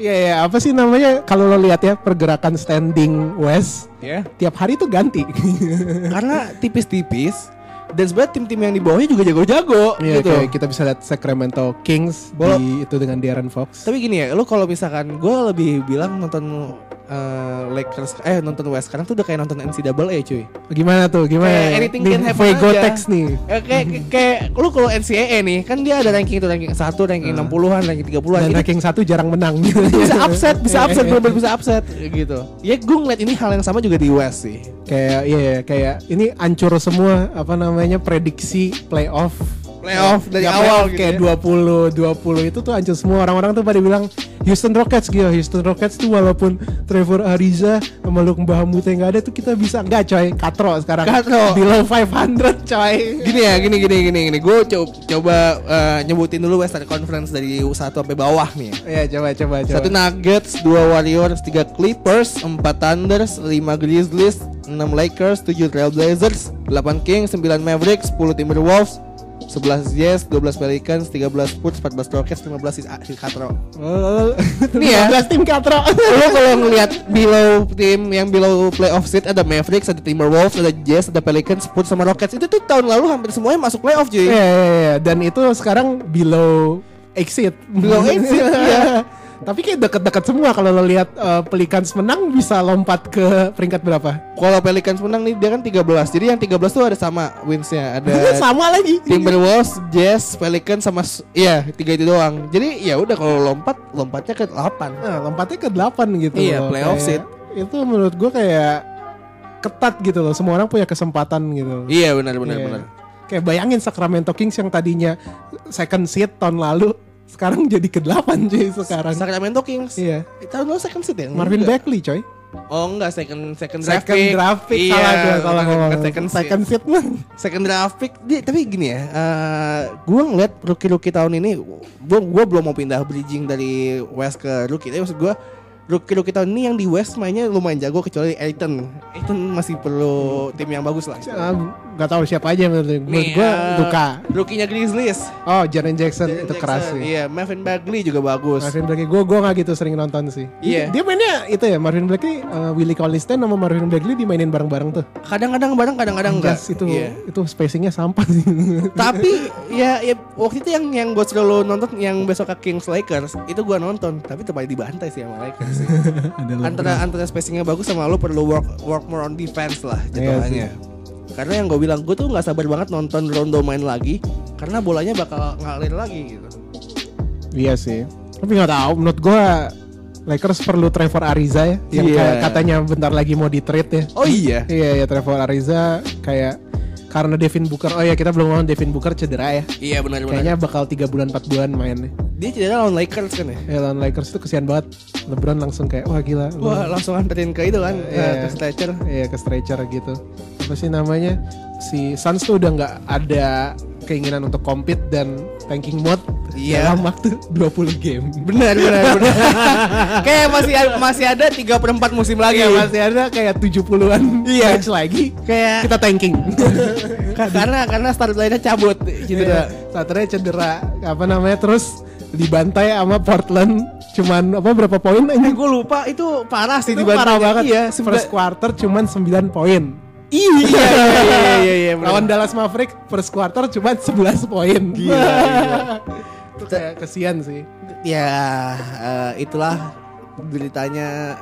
Iya ya, apa sih namanya kalau lo lihat ya pergerakan standing West Ya. tiap hari tuh ganti. Karena tipis-tipis dan sebenarnya tim-tim yang di bawahnya juga jago-jago Iya, gitu. kayak kita bisa lihat Sacramento Kings Wala- di itu dengan De'Aaron Fox. Tapi gini ya, lu kalau misalkan gue lebih bilang nonton eh, Lakers eh nonton West sekarang tuh udah kayak nonton NCAA cuy. Gimana tuh? Gimana? Kayak anything Nih, can happen Fuego aja. Nih. Eh, kayak kayak lu kalau NCAA nih kan dia ada ranking itu ranking 1, ranking 60-an, ranking 30-an. Dan Itu ranking satu jarang menang. bisa upset, bisa upset, bener-bener bisa upset gitu. Ya gue ngeliat ini hal yang sama juga di West sih. kayak iya iya, kayak ini hancur semua apa namanya prediksi playoff Playoff dari Nggak awal playoff, gitu kayak ya. 20 20 itu tuh hancur semua orang-orang tuh pada bilang Houston Rockets gitu Houston Rockets tuh walaupun Trevor Ariza sama Luke yang nggak ada tuh kita bisa nggak coy katro sekarang Katro. below 500 coy Gini ya, gini gini gini gini. Gue coba, coba eh, nyebutin dulu Western Conference dari satu sampai bawah nih. ya coba coba coba Satu Nuggets, dua Warriors, tiga Clippers, empat Thunders, lima Grizzlies, enam Lakers, tujuh Trailblazers, delapan Kings, sembilan Mavericks, 10 Timberwolves, 11 Jazz, 12 Pelicans, 13 Spurs, 14 Rockets, 15 Hikatro. Oh, Nih ya. 15 tim katro Lo kalau ngelihat below tim yang below playoff seat ada Mavericks, ada Timberwolves, ada Jazz, ada Pelicans, Spurs sama Rockets. Itu tuh tahun lalu hampir semuanya masuk playoff cuy. Iya, iya, iya. dan itu sekarang below exit. Below exit, iya. Tapi kayak deket-deket semua kalau lo lihat eh, Pelicans menang bisa lompat ke peringkat berapa? Kalau Pelicans menang nih dia kan 13. Jadi yang 13 tuh ada sama winsnya. Ada Sama lagi. Timberwolves, Jazz, Pelicans sama iya tiga itu doang. Jadi ya udah kalau lompat lompatnya ke 8. Nah, lompatnya ke 8 gitu. Iya, loh. playoff Kayak- Itu menurut gua kayak ketat gitu loh. Semua orang punya kesempatan gitu. Iya benar benar Iya. benar. Kayak bayangin Sacramento Kings yang tadinya second seed tahun lalu sekarang jadi ke-8 cuy sekarang. Sacramento Kings. Iya. Tahun lalu second seed ya? Marvin Enggak. Bagley coy. Oh enggak second second draft Second pick. draft pick Iya, salah gua salah ngomong. second second seed mah. Second draft pick dia, tapi gini ya, eh gue ngeliat rookie-rookie tahun ini, gue gua belum mau pindah bridging dari West ke rookie, tapi maksud gue rookie-rookie tahun ini yang di West mainnya lumayan jago kecuali Aiton. Aiton masih perlu tim yang bagus lah. Ah, nggak tahu siapa aja menurut gue. Menurut gue Luka. Rookie-nya Grizzlies. Oh, Jaren Jackson Jaren itu keras Jackson, sih. Iya, Marvin Bagley juga bagus. Marvin Bagley, gue gue nggak gitu sering nonton sih. Iya. Dia mainnya itu ya Marvin Bagley, uh, Willie Collins-Ten sama Marvin Bagley dimainin bareng-bareng tuh. Kadang-kadang bareng, kadang-kadang enggak. Itu Iya. itu spacingnya sampah sih. tapi ya, ya waktu itu yang yang gue selalu nonton yang besok ke Kings Lakers itu gue nonton tapi aja dibantai sih sama Lakers sih. Antara antara spacingnya bagus sama lo perlu work work more on defense lah Iya jatuhannya. karena yang gue bilang gue tuh nggak sabar banget nonton Rondo main lagi karena bolanya bakal ngalir lagi gitu. Iya sih. Tapi nggak tahu. Menurut gue Lakers perlu Trevor Ariza ya, yang kayak katanya bentar lagi mau di trade ya. Oh iya. Iya ya Trevor Ariza kayak karena Devin Booker. Oh ya kita belum ngomong Devin Booker cedera ya. Iya benar-benar. Kayaknya bakal tiga bulan 4 bulan mainnya. Dia cedera lawan Lakers kan ya. Ya lawan Lakers itu kesian banget. LeBron langsung kayak wah gila. lu- Wah langsung anterin ke itu kan Iya. ke stretcher. Iya ke stretcher gitu. Apa sih namanya? Si Suns tuh udah nggak ada keinginan untuk compete dan tanking mode Iya. dalam waktu 20 game. Benar benar benar. Kayak masih masih ada 3 per 4 musim lagi. Iya masih ada kayak 70-an Iya. match lagi. Kayak Kita tanking. karena karena start line-nya cabut gitu Cedera. Saturday cedera. Apa namanya? Terus dibantai sama Portland cuman apa berapa poin Eh, ini gue lupa itu parah sih itu dibanding- parah banget Iya, first quarter cuman 9 poin Iya iya iya iya iya. lawan Dallas Maverick first quarter cuman 11 poin Gila, itu kayak kesian sih Ya eh, itulah beritanya.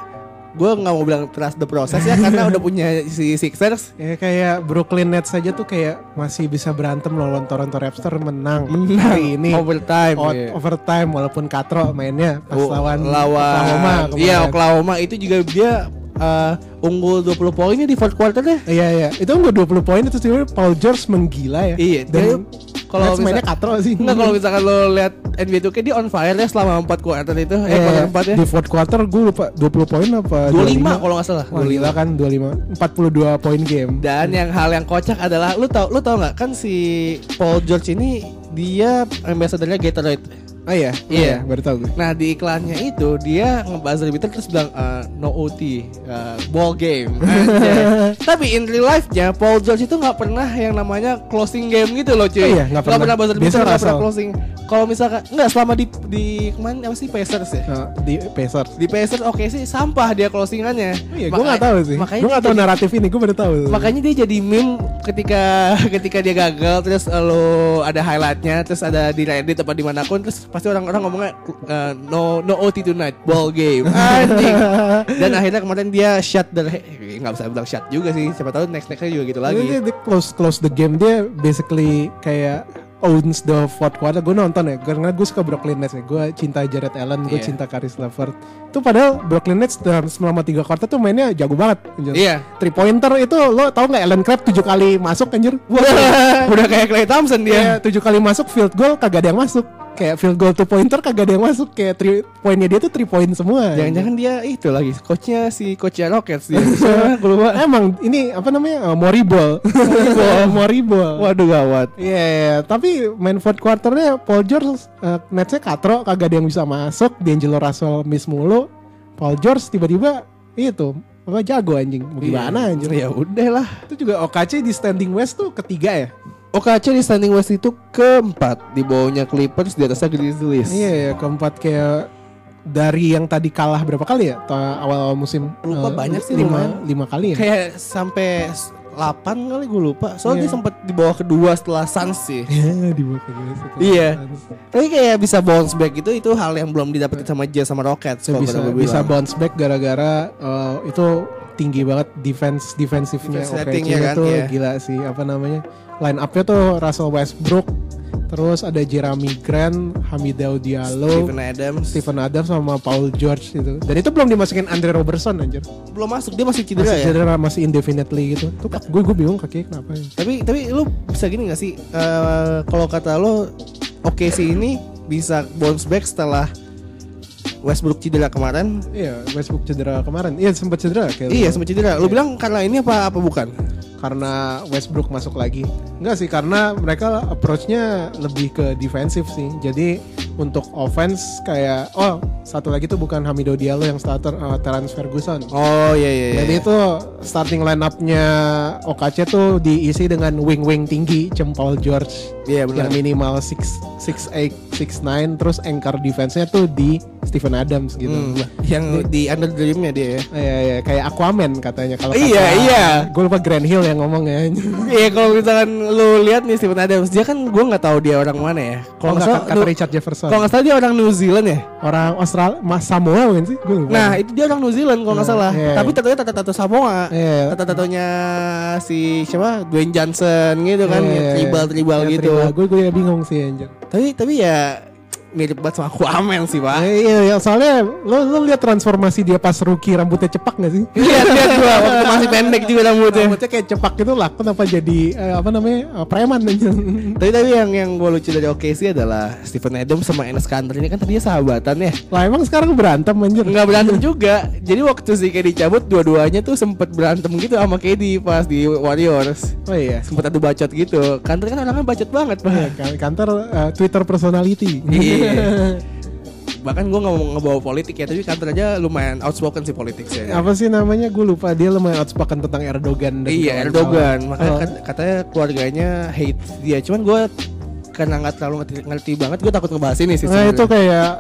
Gue nggak mau bilang trust the process ya karena udah punya si Sixers. ya kayak Brooklyn Nets saja tuh kayak masih bisa berantem lawan Toronto Raptors menang, hari ini overtime. Out- iya. overtime walaupun katro mainnya pas Oh, lawan lawan Oklahoma kemarin. Iya Oklahoma itu juga dia eh, unggul 20 poinnya di fourth quarter deh. Iya iya itu enggak 20 poin itu sebenarnya Paul George menggila ya. Iya, dan dia kalau mainnya katro sih. Enggak kalau misalkan lo lihat NBA 2K dia on fire ya selama 4 quarter itu. Eh, Eh, quarter 4 ya. Di fourth quarter gue lupa 20 poin apa 25 kalau nggak salah. Wah, gila kan 25 42 poin game. Dan yang hal yang kocak adalah lu tau lu tau nggak kan si Paul George ini dia ambassadornya Gatorade. Oh iya, Iya. baru tahu. Nah di iklannya itu dia ngebuzzer Twitter terus bilang eh, no OT, eh, ball game. Tapi in real life-nya Paul George itu nggak pernah yang namanya closing game gitu loh cuy. Oh iya, nggak pernah. buzzer Biasa beater, nggak pernah closing. Kalau misalkan nggak selama di di ke mana apa sih Pacers ya? Nah, di Pacers. Di Pacers oke sih sampah dia closingannya. Oh iya, gue nggak tahu sih. Makanya Gue nggak tahu jadi- naratif ini, gue baru tahu. Makanya dia jadi meme ketika ketika dia gagal terus lo ada highlightnya terus ada di Reddit apa di mana pun terus pasti orang-orang ngomongnya eh, no no OT tonight ball game anjing dan akhirnya kemarin dia shut the eh, nggak bisa bilang shut juga sih siapa tahu next nextnya juga gitu lagi dia close close the game dia basically kayak owns the fourth quarter. Gue nonton ya, karena gue suka Brooklyn Nets ya. Gue cinta Jared Allen, gue Iya. cinta Karis LeVert. Itu padahal Brooklyn Nets dalam selama tiga quarter tuh mainnya jago banget. anjir. iya Three pointer itu lo tau nggak Allen Crabbe tujuh kali masuk anjir? udah kayak Clay Thompson Dia dia tujuh kali masuk field goal kagak ada yang masuk. Kayak field goal two pointer kagak ada yang masuk. Kayak three poinnya dia tuh three point semua. jangan-jangan dia itu lagi coachnya si coachnya Rockets dia lupa Emang ini apa namanya? Uh, Moriball. Moriball. waduh gawat. Iya, iya, tapi main fourth quarternya Paul George uh, netsnya katro kagak ada yang bisa masuk. D'Angelo Russell miss mulu. Paul George tiba-tiba itu apa jago anjing. Mau gimana anjing? Ya udah lah itu juga OKC di standing west tuh ketiga ya OKC di standing west itu keempat di bawahnya Clippers di atasnya Grizzlies iya ya keempat kayak dari yang tadi kalah berapa kali ya Ta- awal musim Lupa Eh, banyak sih, lima lima kali ya kayak sampai 8 kali gue lupa soalnya Iya. dia sempat di bawah kedua setelah Suns sih Iya, di bawah kedua setelah Iya. Suns. tapi kayak bisa bounce back itu itu hal yang belum didapetin sama Jazz sama Rockets So, bisa bisa bilang. bounce back gara-gara uh, itu tinggi banget defense defensifnya Defense OKC ratingnya kan, itu iya. gila sih apa namanya line upnya tuh Russell Westbrook terus ada Jeremy Grant Hamidou Diallo Steven Adams. Stephen Adams sama Paul George gitu. Dan itu belum dimasukin Andre Robertson anjir. Belum masuk dia masih cedera masih ya? cedera masih indefinitely gitu. Tuh gue gue bingung kakinya kenapa ya. tapi tapi lu bisa gini gak sih? Eh, kalau kata lo oke sih ini bisa bounce back setelah Westbrook cedera kemarin iya Westbrook cedera kemarin iya sempat cedera kayak iya sempat cedera lu bilang karena ini apa apa bukan karena Westbrook masuk lagi. Enggak sih karena mereka approach-nya lebih ke defensif sih. Jadi untuk offense kayak oh satu lagi tuh bukan Hamido Diallo yang starter uh, Terence Ferguson. oh iya iya, iya. Jadi itu starting line-up-nya OKC tuh diisi dengan wing-wing tinggi, Cem Paul George iya benar yang minimal 6 6'8 6'9 terus anchor defense-nya tuh di Stephen Adams gitu. Hmm, yang di under dreamnya dia ya Iya, iya, kayak Aquaman katanya kalau Iya, iya. Gue lupa Grand Hill yang ngomong ya. Iya kalau misalkan lu lihat nih Steven Adams dia kan gue nggak tahu dia orang mana ya. Kalau Kalau nggak salah kata Richard Jefferson. kalau nggak salah dia orang New Zealand ya. Orang Australia, Mas Samoa bukan sih? Gue lupa. Nah itu dia orang New Zealand kalau nggak Nah, salah. iya. Tapi tatonya tato tato Samoa. Iya. Tato tatonya si siapa Dwayne Johnson gitu kan, ya, iya. tribal tribal Iya, gitu. Gue gue bingung sih anjir. Tapi tapi ya mirip banget sama Aquaman sih pak. Eh, iya, iya, soalnya lo lo lihat transformasi dia pas rookie rambutnya cepak gak sih? Lihat lihat gua waktu masih pendek juga rambutnya. Rambutnya kayak cepak gitu lah, kenapa jadi eh, apa namanya eh, preman? Tapi tapi yang yang gue lucu dari OKC adalah Stephen Adams sama Enes Kanter ini kan tadinya sahabatan ya. lah emang sekarang berantem anjir. Nggak berantem juga. Jadi waktu si KD cabut dua-duanya tuh sempet berantem gitu sama KD pas di Warriors. Oh iya. Sempet adu bacot gitu. Kanter kan orangnya bacot banget Iya, pak. kan- kantor eh, Twitter personality. Iya. Bahkan gue nggak mau ngebawa politik ya, tapi kantor aja lumayan outspoken sih politik sih. apa sih namanya? Gue lupa dia lumayan outspoken tentang Erdogan dan Iya. Erdogan, makanya Oh. katanya keluarganya hate dia. Cuman gue karena nggak terlalu ngerti, ngerti banget, gue takut ngebahas ini sih. Nah itu kayak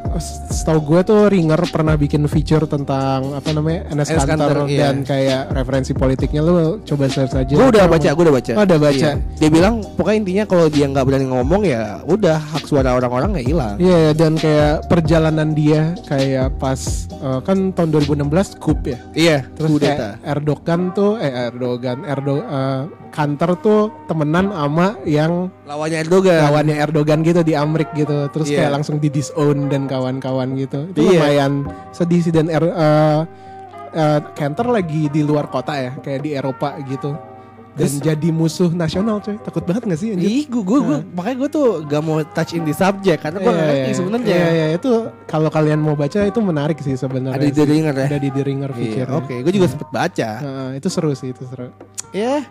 setahu gue tuh Ringer pernah bikin feature tentang apa namanya NS NS Kanter Kanter, iya. dan kayak referensi politiknya lu coba search aja. Gue udah baca, gue udah baca. Oh, udah baca. Iya. Dia bilang pokoknya intinya kalau dia nggak berani ngomong ya udah hak suara orang-orang ya hilang. Iya dan kayak perjalanan dia kayak pas eh, kan tahun 2016 coup ya. Iya, Terus kudeta. kayak Erdogan tuh eh Erdogan Erdo eh, Kanter tuh temenan sama yang Lawannya Erdogan. Lawannya Erdogan gitu di Amrik gitu. Terus Iya. kayak langsung di disown dan kawan-kawan gitu. Itu Iya. lumayan sedih sih dan er, eh, eh, Kanter lagi di luar kota ya, kayak di Eropa gitu. dan jadi musuh nasional coy. Takut banget gak sih anjir? Ih, gue gue gue makanya gue tuh gak mau touch in the subject karena gue Iya, ngerti iya. sebenarnya. Iya, iya, itu kalau kalian mau baca itu menarik sih sebenarnya. Ada di sih. The Ringer ya? Ada di The Ringer Iya, feature. Oke, gue juga sempet baca. Nah, itu seru sih, itu seru. Ya,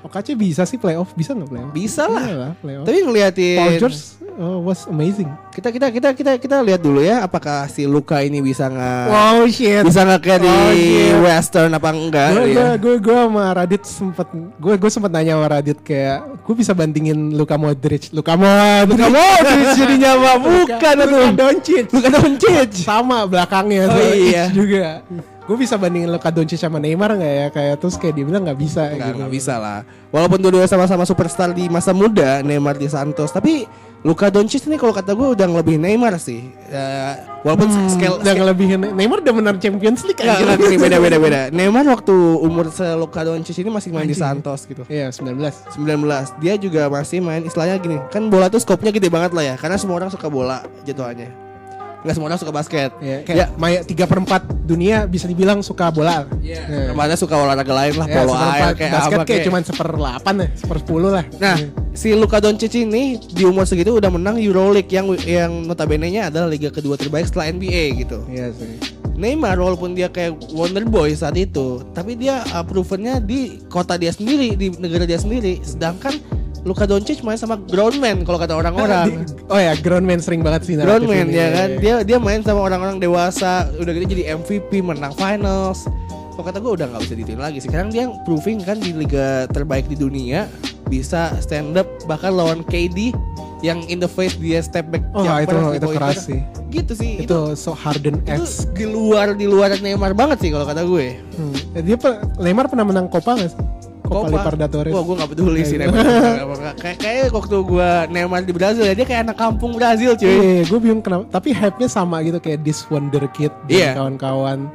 OKC bisa sih playoff, bisa nggak playoff? bisa lah. Iya lah playoff. Tapi ngeliatin George uh, was amazing. kita kita kita kita kita lihat dulu ya apakah si Luka ini bisa nggak Wow shit. bisa nggak kayak di Oh, shit. Western apa enggak? Gue ya. gue gue sama Radit sempet gue gue sempet nanya sama Radit kayak gue bisa bandingin Luka Modric, Luka Modric, Luka Modric jadinya apa? Bukan Luka itu. Doncic, Luka Doncic. sama belakangnya Oh, iya. Juga. Gue bisa bandingin Luka Doncic sama Neymar nggak ya kayak terus kayak dia bilang nggak bisa Nggak, gitu. nggak bisa lah. Walaupun dua-dua sama-sama superstar di masa muda, Neymar di Santos, tapi Luka Doncic ini kalau kata gue udah lebih Neymar sih. Ya, walaupun Hmm, scale, udah ngelebihin Neymar udah menang Champions League anjir. enggak gini beda beda beda. Neymar waktu umur se Luka Doncic ini masih main di Anjing. Santos gitu. Iya 19 19 Dia juga masih main istilahnya gini Kan bola tuh skopnya gede banget lah ya Karena semua orang suka bola jatuhannya Nggak semua orang suka basket Ya, kayak Maya 3 per 4 dunia bisa dibilang suka bola. Iya Ya. Remaja suka olahraga lain lah Ya, Polo air kayak basket apa kayak kayak cuman seper 8 ya, seper 10 lah. Nah si Luka Doncic ini Di umur segitu udah menang Euroleague Yang yang notabene nya adalah liga kedua terbaik setelah NBA gitu Iya sih. Neymar walaupun dia kayak wonder boy saat itu Tapi dia uh, provennya di kota dia sendiri Di negara dia sendiri Sedangkan Luka Doncic main sama grown man Kalau kata orang-orang Oh ya, ground man sering banget sih grown naratif man ini. ya kan dia dia main sama orang-orang dewasa udah gitu jadi MVP menang finals kok kata gue udah nggak bisa ditiru lagi sekarang dia proving kan di liga terbaik di dunia bisa stand up bahkan lawan KD yang in the face dia step back Oh, jumper, itu itu keras sih. gitu sih itu, Itu so Harden X. di luar di luar Neymar banget sih kalau kata gue Hmm. Eh, Dia Neymar pernah menang Copa gak sih? Copa, Libertadores. Wah gue gak peduli sih Iya, Neymar Kayak kayak waktu gue Neymar di Brazil ya Dia kayak anak kampung Brazil cuy Iya, gue bingung kenapa. Tapi hype-nya sama gitu kayak this wonder kid dan Iya. kawan-kawan.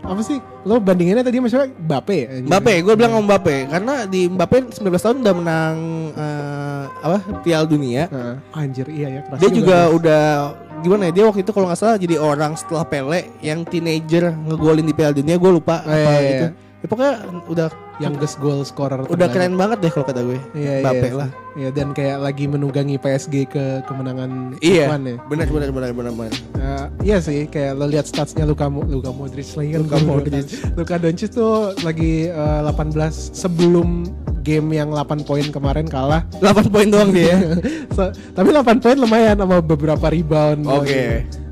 Apa sih? Lo bandinginnya tadi maksudnya Mbappe ya? Mbappe, gue bilang sama Mbappe karena di Mbappe 19 tahun udah menang eh, apa Piala Dunia. Nah, anjir iya ya. Dia juga guys. udah gimana ya? Dia waktu itu kalau nggak salah jadi orang setelah Pele yang teenager ngegolin di Piala Dunia. Gue lupa Oh, iya, apa iya, gitu. iya. Ya, pokoknya udah youngest goal scorer. udah keren banget deh kalau kata gue. Iya, Mbappe iya. lah. Iya dan kayak lagi menunggangi PSG ke kemenangan Iya. F1 ya. Benar benar benar benar benar. Eh, iya sih kayak lo lihat statsnya Luka Luka Modric lagi kan Luka Modric. Luka Doncic tuh lagi eh, 18 sebelum game yang 8 poin kemarin kalah 8 poin doang dia. So, tapi 8 poin lumayan sama beberapa rebound Oke. masih,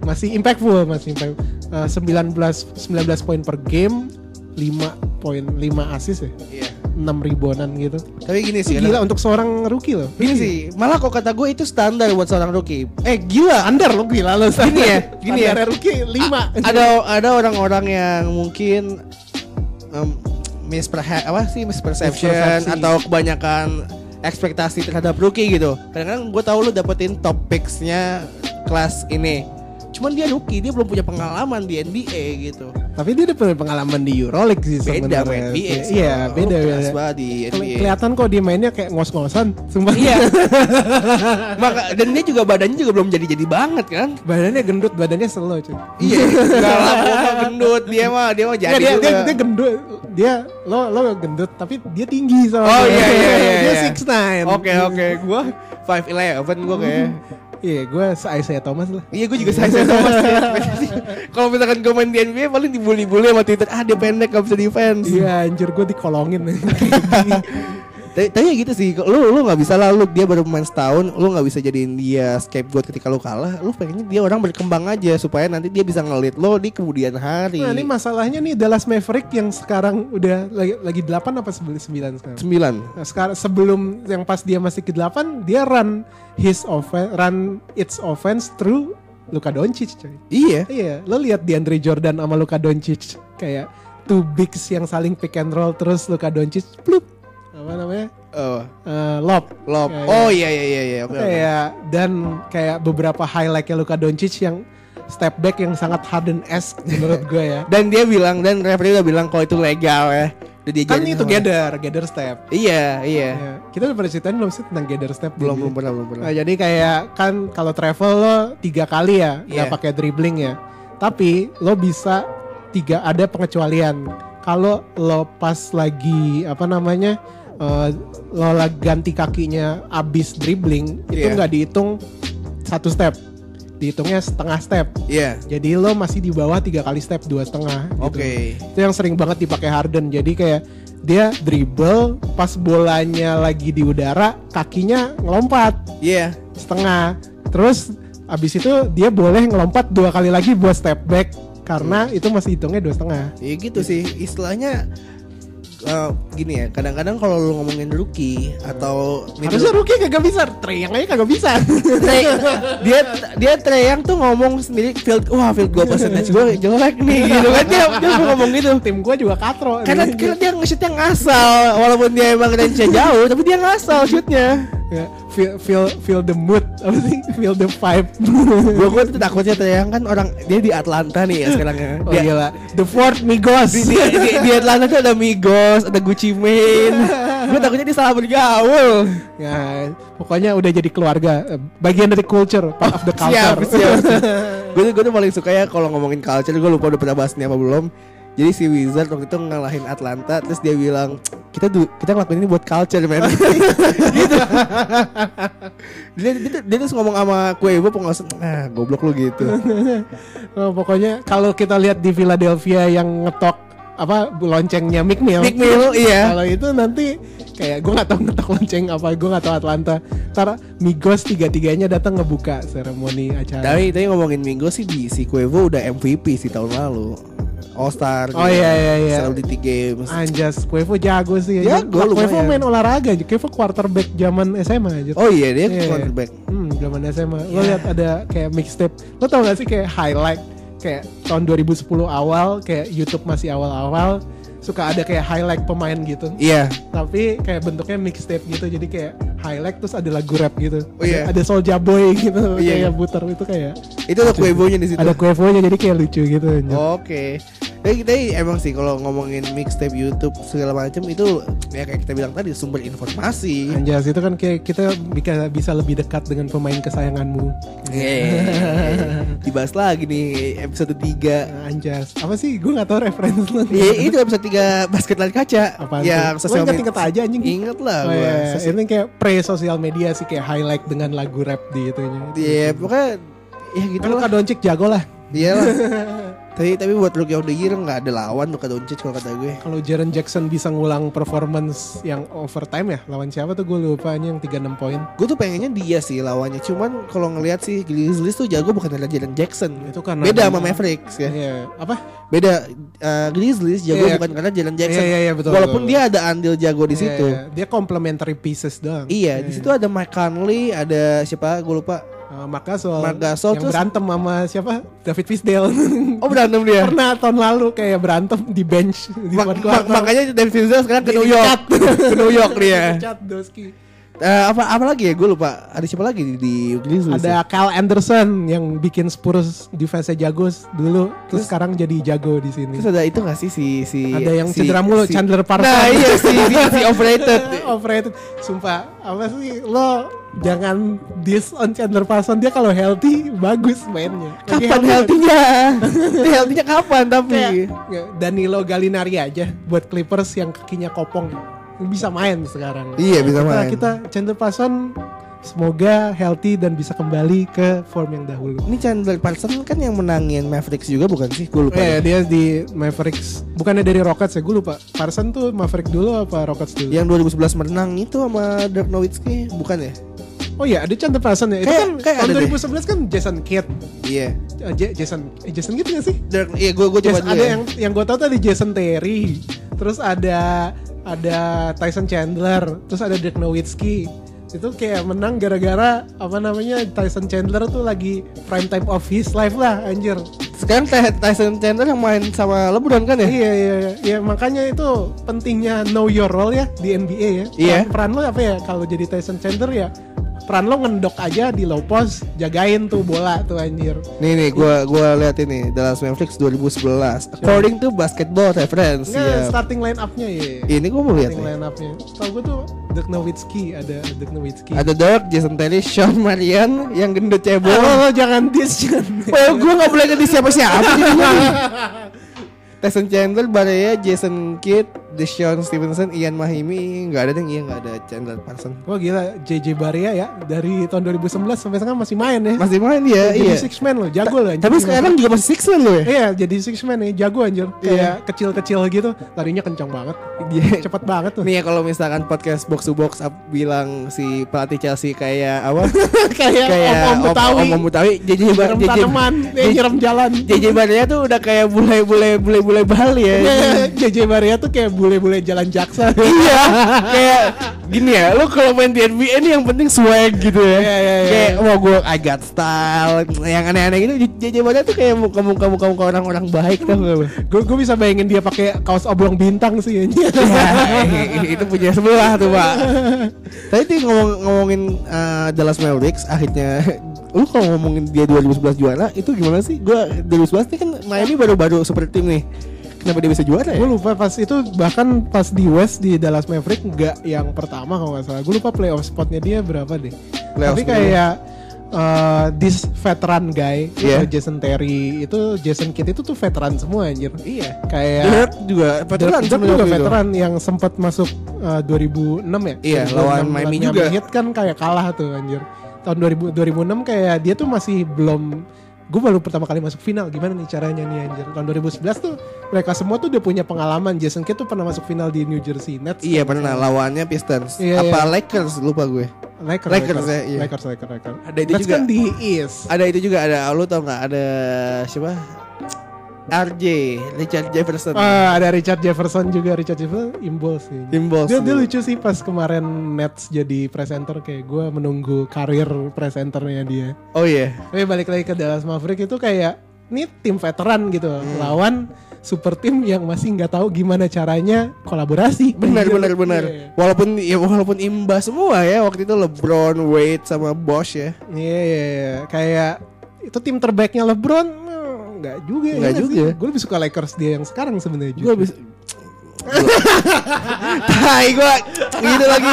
masih impactful masih impact, eh, 19 19 poin per game 5 poin 5 assist ya Iya. 6 reboundan gitu Tapi gini sih. gila untuk seorang rookie loh Gini sih, malah kok kata gue itu standar buat seorang rookie. Eh gila, Standar lo gila lo Gini ya, gini ya. Standar rookie 5 ada ada orang-orang yang mungkin um, misperha- apa sih misperception atau kebanyakan ekspektasi terhadap rookie gitu. Kadang-kadang gue tahu lu dapetin top picks-nya kelas ini. Cuman dia rookie, dia belum punya pengalaman di NBA gitu. Tapi dia udah punya pengalaman di Euroleague sih Beda sama sebenarnya. NBA. sih. Iya, beda kelas beda. di NBA. Kelihatan kok dia mainnya kayak ngos-ngosan, sumpah. Iya. Maka dan dia juga badannya juga belum jadi-jadi banget kan? badannya gendut, badannya slow cuy. Iya. Mah gendut. Dia mah dia mah jadi dia, dia, dia gendut, dia lo lo gendut tapi dia tinggi sama Oh iya iya iya. dia iya. six nine. Oke oke, gua five eleven gua kayak. Iya, gue se Thomas lah. Iya gue juga sayang sama Mas. Kalau misalkan gue main di NBA paling dibully-bully sama Twitter. Ah dia pendek gak bisa defense. Iya, anjir gue dikolongin. Tapi, ya gitu sih. Lu lu nggak bisa lah lu dia baru main setahun. Lu nggak bisa jadiin dia scapegoat ketika lu kalah. Lu pengennya dia orang berkembang aja supaya nanti dia bisa ngelit lo di kemudian hari. nah, ini masalahnya nih Dallas Maverick yang sekarang udah lagi lagi 8 apa 9 sekarang? Sembilan. Nah, sekarang sebelum yang pas dia masih ke 8 dia run his offense run its offense through Luka Doncic coy. Iya. Iya, lo lihat di Andre Jordan sama Luka Doncic kayak two bigs yang saling pick and roll terus Luka Doncic plup apa namanya? Oh, Eh, lob. lob. Kayak- Oh iya iya iya iya. Oke. oke. Kayak dan kayak beberapa highlightnya Luka Doncic yang step back yang sangat Harden esque menurut gue ya. Dan dia bilang dan referee udah bilang kalau itu legal ya. Udah kan diajarin itu gather, gather step. Iya iya. Ya, kita udah pernah ceritain belum sih tentang gather step? Belum belum pernah belum pernah. Nah, jadi kayak kan kalau travel lo tiga kali ya nggak Iya. pakai dribbling ya. Tapi lo bisa tiga ada pengecualian. Kalau lo pas lagi apa namanya eh, lo lagi ganti kakinya abis dribbling itu Iya. nggak dihitung satu step dihitungnya setengah step Iya. jadi lo masih di bawah tiga kali step dua setengah gitu. Oke. itu yang sering banget dipakai Harden jadi kayak dia dribble pas bolanya lagi di udara kakinya ngelompat Iya. setengah terus abis itu dia boleh ngelompat dua kali lagi buat step back karena Hmm. itu masih hitungnya dua setengah Ya gitu sih istilahnya eh, gini ya kadang-kadang kalau lu ngomongin rookie atau harusnya rookie kagak bisa Treyang aja kagak bisa. Dia dia Treyang tuh ngomong sendiri field wah field goal percentage gue jelek nih gitu kan. Dia dia ngomong gitu. Tim gua juga katro. Karena, karena dia nge-shootnya ngasal walaupun dia emang range-nya jauh tapi dia ngasal shootnya. Ya, feel feel feel the mood apa sih? Feel the vibe. Gue gue tuh takutnya Treyang kan orang dia di Atlanta nih ya sekarang ya. Oh dia, gila the fourth Migos. Di, di, di, di Atlanta tuh ada Migos ada Gucci Mane. Gue takutnya dia salah bergaul ya pokoknya udah jadi keluarga bagian dari culture part of the siap culture. siap gue tuh gue tuh paling suka ya kalau ngomongin culture gue lupa udah pernah bahas ini apa belum jadi si Wizard waktu itu ngalahin Atlanta terus dia bilang kita kita ngelakuin ini buat culture man gitu. Dia, dia, tuh- dia terus ngomong sama Quavo pengawas ah goblok lu gitu. Oh, pokoknya kalau kita lihat di Philadelphia yang ngetok apa loncengnya Mick Mill. Mick Mill, iya. Kalau itu nanti kayak gue nggak tahu ngetok lonceng apa, gue nggak tahu Atlanta. Ntar Migos tiga-tiganya datang ngebuka seremoni acara. tapi tapi ngomongin Minggu sih di si Quavo udah MVP sih tahun lalu All Star Oh, iya, iya, iya. Celebrity Games Anjas, Quavo jago sih. Jago, Quavo lumayan. main olahraga aja. Quavo quarterback zaman SMA aja. oh iya dia Iya. quarterback Hmm, zaman SMA. Lo Ya. lihat ada kayak mixtape. Lo tau gak sih kayak highlight kayak tahun 2010 awal kayak YouTube masih awal-awal suka ada kayak highlight pemain gitu. iya Tapi kayak bentuknya mixtape gitu. Jadi kayak highlight terus ada lagu rap gitu. Oh, iya. Ada, ada Soulja Boy gitu Iya, iya. kayak puter itu kayak itu ada Quavo-nya di situ ada Quavo-nya jadi kayak lucu gitu. Oke. Tapi kita emang sih kalau ngomongin mixtape YouTube segala macam itu ya kayak kita bilang tadi sumber informasi. Anjas itu kan kayak kita bisa bisa lebih dekat dengan pemain kesayanganmu. Yeay. Dibahas lagi nih episode 3 Anjas. Apa sih? Gue gak tahu referensi lo. Iya itu episode 3 basket lari kaca Apaan Yang tuh? Lo inget-inget med- aja anjing. Ingat lah Oh, iya. Sosial- Ini kayak pre sosial media sih kayak highlight dengan lagu rap di itunya. Iya pokoknya Ya gitu Kan lah Luka Doncic jago lah. Iya lah Tapi tapi buat Rookie of the Year nggak ada lawan Luka Doncic kalau kata gue Kalau Jaren Jackson bisa ngulang performance yang overtime ya lawan siapa tuh gue lupa ini yang 36 poin. Gue tuh pengennya dia sih lawannya Cuman kalau ngelihat sih Grizzlies tuh jago bukan karena Jaren Jackson Itu karena Beda sama Mavericks ya Iya, apa? Beda uh, Grizzlies jago Iya. bukan karena Jalen Jackson. Iya, iya, iya, betul, Walaupun betul. dia ada andil jago di Iya, situ. iya. Dia complementary pieces doang. Iya, di situ ada Mike Conley, ada siapa? Gue lupa. Uh, Marc Gasol, Marc Gasol, yang terus- berantem sama siapa? David Fisdale. Oh berantem dia. Pernah tahun lalu kayak berantem di bench di Ma- ma- makanya David Fisdale sekarang ke New York. ke New York dia. Dipecat, Doski. Eh, apa apa lagi ya? Gue lupa. Ada siapa lagi di, di Grizzlies? ya? Ada Kyle Anderson yang bikin Spurs defense jago dulu, terus sekarang jadi jago di sini. Terus ada itu gak sih si si Ada yang si- cedera mulu, si- Chandler Parsons. Nah iya si si, si overrated. Overrated. Sumpah, apa sih lo jangan diss on Chandler Parsons dia kalau healthy bagus mainnya. Lagi Kapan healthy-nya? Dia healthy-nya kapan tapi? Kayak Danilo Gallinari aja buat Clippers yang kakinya kopong bisa main sekarang. Iya, bisa Kita- main. Kita Chandler Parsons semoga healthy dan bisa kembali ke form yang dahulu. Ini Chandler Parsons kan yang menangin Mavericks juga bukan sih? Gue lupa. Eh dia di Mavericks bukannya dari Rockets ya gue lupa. Parsons tuh Maverick dulu apa Rockets dulu? Yang 2011 menang itu sama Dirk Nowitzki bukan ya? Oh iya ada Chandler Parsons ya. Itu Kayak- kan kayak tahun ada deh. 2011 kan Jason Kidd. Iya. Eh, J- Jason eh, Jason gitu gak sih? Dirk, iya gue gue coba ada ya. yang yang gue tahu tadi Jason Terry, terus ada ada Tyson Chandler, terus ada Dirk Nowitzki. Itu kayak menang gara-gara apa namanya Tyson Chandler tuh lagi prime time of his life lah anjir. Sekarang Ty- Tyson Chandler yang main sama LeBron kan ya? Iya iya iya ya, makanya itu pentingnya know your role ya di NBA ya. Iya. Peran, peran lo apa ya kalau jadi Tyson Chandler ya peran lo ngendok aja di low post, jagain tuh bola tuh anjir. Nih nih gue gua lihat ini Dallas Mavericks 2011. According to Basketball Reference. Nggak, ya. starting line up-nya ya. Ini gue mau lihat starting line up-nya. Tau gue tuh Dirk Nowitzki ada Dirk Nowitzki. Ada Dirk, Jason Terry, Sean Marion yang gendut cebol. Oh, jangan diss jangan. Oh, gue gak boleh ganti siapa-siapa jadinya nih. Tyson Chandler, Barea, Jason Kidd, Deshaun Stevenson, Ian Mahimi, nggak ada deh, iya nggak ada Chandler Parson. Wah gila JJ Barea ya dari tahun 2011 sampai sekarang masih main ya. Masih main ya, jadi iya. six man loh, jago loh. anjir. Tapi sekarang juga masih six man loh ya. Iya jadi six man nih, jago anjir. Iya. Kayak kecil-kecil gitu, larinya kencang banget. Iya. Cepet banget tuh. Nih ya kalau misalkan podcast box to box up bilang si pelatih Chelsea kayak apa? kayak kayak om-om Betawi. Om, om Betawi, JJ Ba- Nyiram JJ jalan. JJ Barea tuh udah kayak bule-bule bule-bule Bali ya. JJ Barea tuh kayak bule-bule jalan jaksa. iya kayak gini ya lo kalau main di NBA ini yang penting swag gitu ya Iya, iya, iya. kayak mau gue I got style yang aneh-aneh gitu JJ Barea tuh kayak muka muka muka muka orang-orang baik tau gak lo? gue gue bisa bayangin dia pakai kaos oblong bintang sih. Ya, itu punya sebelah tuh pak tadi tuh ngomong ngomongin uh, Dallas Mavericks akhirnya lu kalau ngomongin dia 2011 juara itu gimana sih? Gue 2011 nih kan Miami baru-baru super team nih. Kenapa dia bisa juara ya? Gue lupa pas itu bahkan pas di West di Dallas Maverick nggak yang pertama kalau nggak salah. Gue lupa playoff spotnya dia berapa deh. Playoff tapi kayak uh, this veteran guy Iya. itu Jason Terry itu Jason Kidd itu tuh veteran semua anjir. Iya. Kayak Dirk juga veteran sebenarnya juga waktu itu. veteran yang sempat masuk uh, 2006 ya? Iya, 2006 lawan Miami juga. Heat kan kayak kalah tuh anjir tahun 2000, 2006 kayak dia tuh masih belum gue baru pertama kali masuk final gimana nih caranya nih anjir? Tahun 2011 tuh mereka semua tuh udah punya pengalaman. Jason Kidd tuh pernah masuk final di New Jersey Nets Iya pernah. lawannya Pistons. Iya, apa iya. Lakers? Lupa gue. Lakers Lakers. ya, iya. Lakers Lakers Lakers. Ada itu Nets juga. kan di East. Ada itu juga ada lu tau nggak? Ada siapa RJ Richard Jefferson Ah, ada Richard Jefferson juga Richard Jefferson imbol sih Imbos Dia, dia lucu sih pas kemarin Nets jadi presenter kayak gue menunggu karir presenternya dia. oh iya Tapi balik lagi ke Dallas Maverick itu kayak ini tim veteran gitu Hmm. lawan super tim yang masih nggak tahu gimana caranya kolaborasi. benar Anjir. benar benar Iya. walaupun ya walaupun imbas semua ya waktu itu LeBron Wade sama Bosch ya Iya iya iya. kayak itu tim terbaiknya LeBron nggak juga Nggak juga. Gue lebih suka Lakers dia yang sekarang sebenarnya. gue bisa Tai gue gitu lagi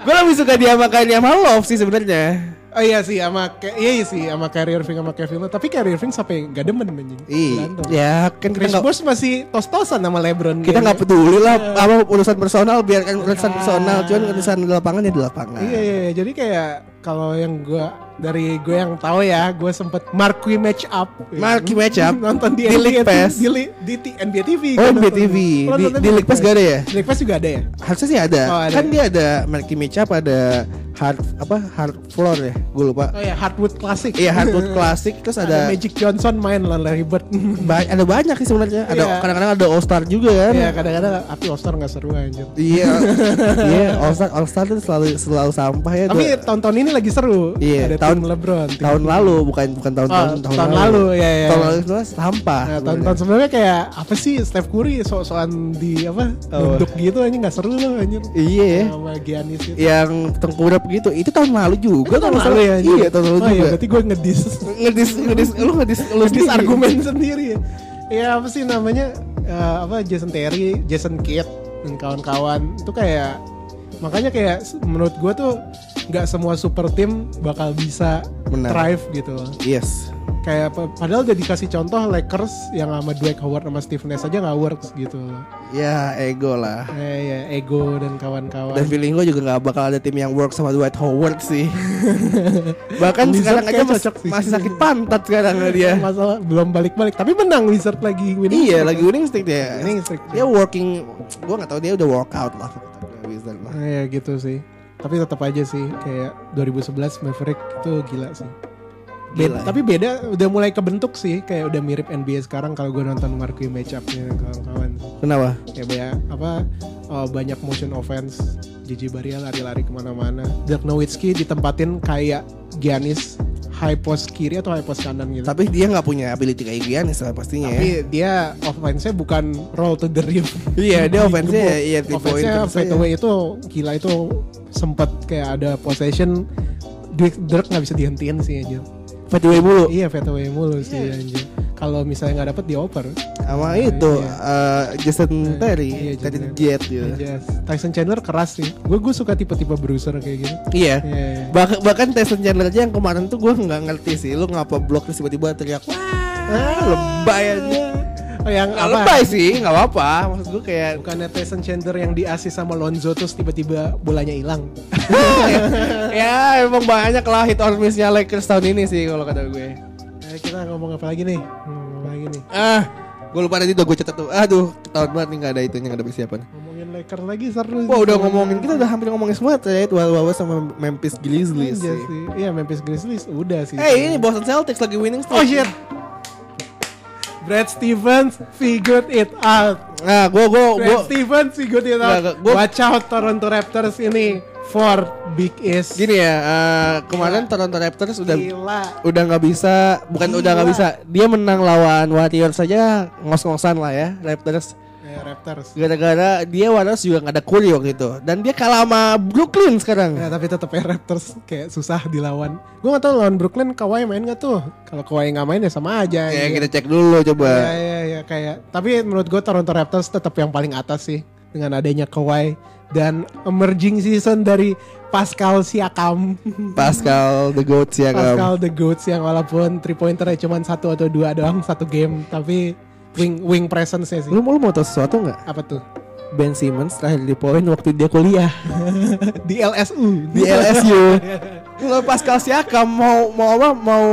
gue lebih suka dia makan dia sama Love sih sebenarnya Oh iya sih sama iya, iya sih sama Kyrie Irving sama Kevin Love. Tapi Kyrie Irving sampai nggak demen anjing. Iya, ya kan kita Chris Bosh masih tos-tosan sama LeBron. kita nggak peduli lah apa urusan personal biarkan urusan personal cuman urusan di lapangan ya di lapangan Iya, iya, iya. jadi kayak kalau yang gue dari gue yang tahu ya, gue sempet marquee match up. Marquee match up? nonton di, Di League Pass? di, di T- NBA TV. Oh, NBA nonton. TV. Di- di League Pass gak ada ya? Di League Pass juga ada ya? harusnya sih ada. Oh, ada. kan dia ada marquee match up ada hard apa hard floor ya gue lupa Oh ya, Hardwood Classic. iya hardwood classic terus ada, ada Magic Johnson main lawan Larry Bird. ba- ada banyak sih sebenarnya ada Iya. kadang-kadang ada all star juga kan Iya, kadang-kadang tapi All Star nggak seru anjir. iya iya all star all star tuh selalu selalu sampah ya Tapi Dua- tahun-tahun ini lagi seru. Iya, ada tahun- tim LeBron. tim- tahun lalu bukan bukan tahun tahun, Oh, tahun lalu, ya, ya. tahun lalu itu sampah Nah, tahun-tahun sebelumnya kayak apa sih Steph Curry sok-sokan di apa Oh. duduk gitu aja nggak seru loh anjir. iya ya. Sama Giannis itu. yang tengkurap gitu itu tahun lalu juga Itu tahun lalu ya? anjir? iya tahun lalu oh, juga Iya, berarti gue ngedis. ngedis ngedis lu ngedis lu ngedis argumen sendiri ya. Ya apa sih namanya eh, apa Jason Terry, Jason Kidd dan kawan-kawan itu kayak makanya kayak menurut gue tuh nggak semua super team bakal bisa Benar. thrive gitu. yes Kayak pa- padahal udah dikasih contoh Lakers yang sama Dwight Howard sama Steve Nash aja nggak works gitu. ya ego lah Kayak ya ego dan kawan-kawan. dan feeling gue juga nggak bakal ada tim yang work sama Dwight Howard sih bahkan Wizard sekarang aja mas- sih. masih sakit pantat sekarang dia masalah belum balik-balik tapi menang Wizard lagi winning iya streak. lagi winning streak dia Winning streak. dia working gue nggak tahu dia udah workout lah Wizard lah Iya gitu sih. Tapi tetap aja sih kayak 2011 Maverick itu gila sih. Gila. Beda, tapi beda udah mulai kebentuk sih kayak udah mirip NBA sekarang kalau gue nonton marquee matchupnya kawan-kawan kenapa kayak banyak apa oh, banyak motion offense Gigi Baria lari-lari ke mana-mana Dirk Nowitzki ditempatin kayak Giannis high post kiri atau high post kanan gitu tapi dia nggak punya ability kayak Giannis lah pastinya ya. tapi dia offense-nya bukan roll to the rim Iya, dia offense-nya ya, iya, offense-nya pointers fade aja. away itu gila itu sempat kayak ada possession Dirk nggak bisa dihentiin sih anjir. fadeaway mulu Iya fade away mulu sih anjir. Kalau misalnya nggak dapet dioper. sama itu Iya. eh, Jason Terry Iya, Jason Jet gitu Yes. Tyson Chandler keras sih. Gue gue suka tipe-tipe bruiser kayak gitu. iya Iya. iya. Bahkan bahkan Tyson Chandler aja yang kemarin tuh gue nggak ngerti sih lu ngapa blok tiba-tiba teriak wah lebay aja Oh, yang Nggak apa? lebay sih, nggak apa-apa. Maksud gue kayak Bukannya Tyson Chandler yang diasis sama Lonzo terus tiba-tiba bolanya hilang. ya emang banyak lah hit or miss-nya Lakers tahun ini sih kalau kata gue. Kita ngomong apa lagi nih? Ngomong apa lagi nih? Ah, gue lupa tadi udah gue catat tuh. Aduh, ketahuan banget nih nggak ada itunya, nggak ada persiapan. Ngomongin Lakers lagi seru. Wah udah ngomongin, kita udah hampir ngomongin semua trade Wawa sama Memphis Grizzlies Iya sih. Iya Memphis Grizzlies udah sih. Eh ini Boston Celtics lagi winning streak. Oh shit. Brad Stevens figured it out. Nah, gue gue gue Brad Stevens figured it out. nggak, gua- Watch out Toronto Raptors ini for Big East. gini ya. eh, kemarin Toronto Raptors udah Gila. udah nggak bisa, bukan Gila. udah nggak bisa. Dia menang lawan Warriors saja ngos-ngosan lah ya Raptors. Eh, Raptors. Gara-gara dia Warriors juga nggak ada Curry waktu itu dan dia kalah sama Brooklyn sekarang. Ya, tapi tetap ya Raptors kayak susah dilawan. Gue gak tahu lawan Brooklyn Kawhi main gak tuh? Kalau Kawhi nggak main ya sama aja. Ya gitu. kita cek dulu coba. Ya, ya, ya, kayak. Tapi menurut gue Toronto Raptors tetap yang paling atas sih dengan adanya Kawhi dan emerging season dari Pascal Siakam. Pascal the Goat ya Pascal the Goods yang walaupun three pointernya cuma satu atau dua doang satu game, tapi wing wing presence-nya sih. Lu, lu mau tahu sesuatu nggak? Apa tuh? Ben Simmons terakhir di poin waktu dia kuliah Di LSU. di LSU. Kalau Pascal Siakam mau mau apa mau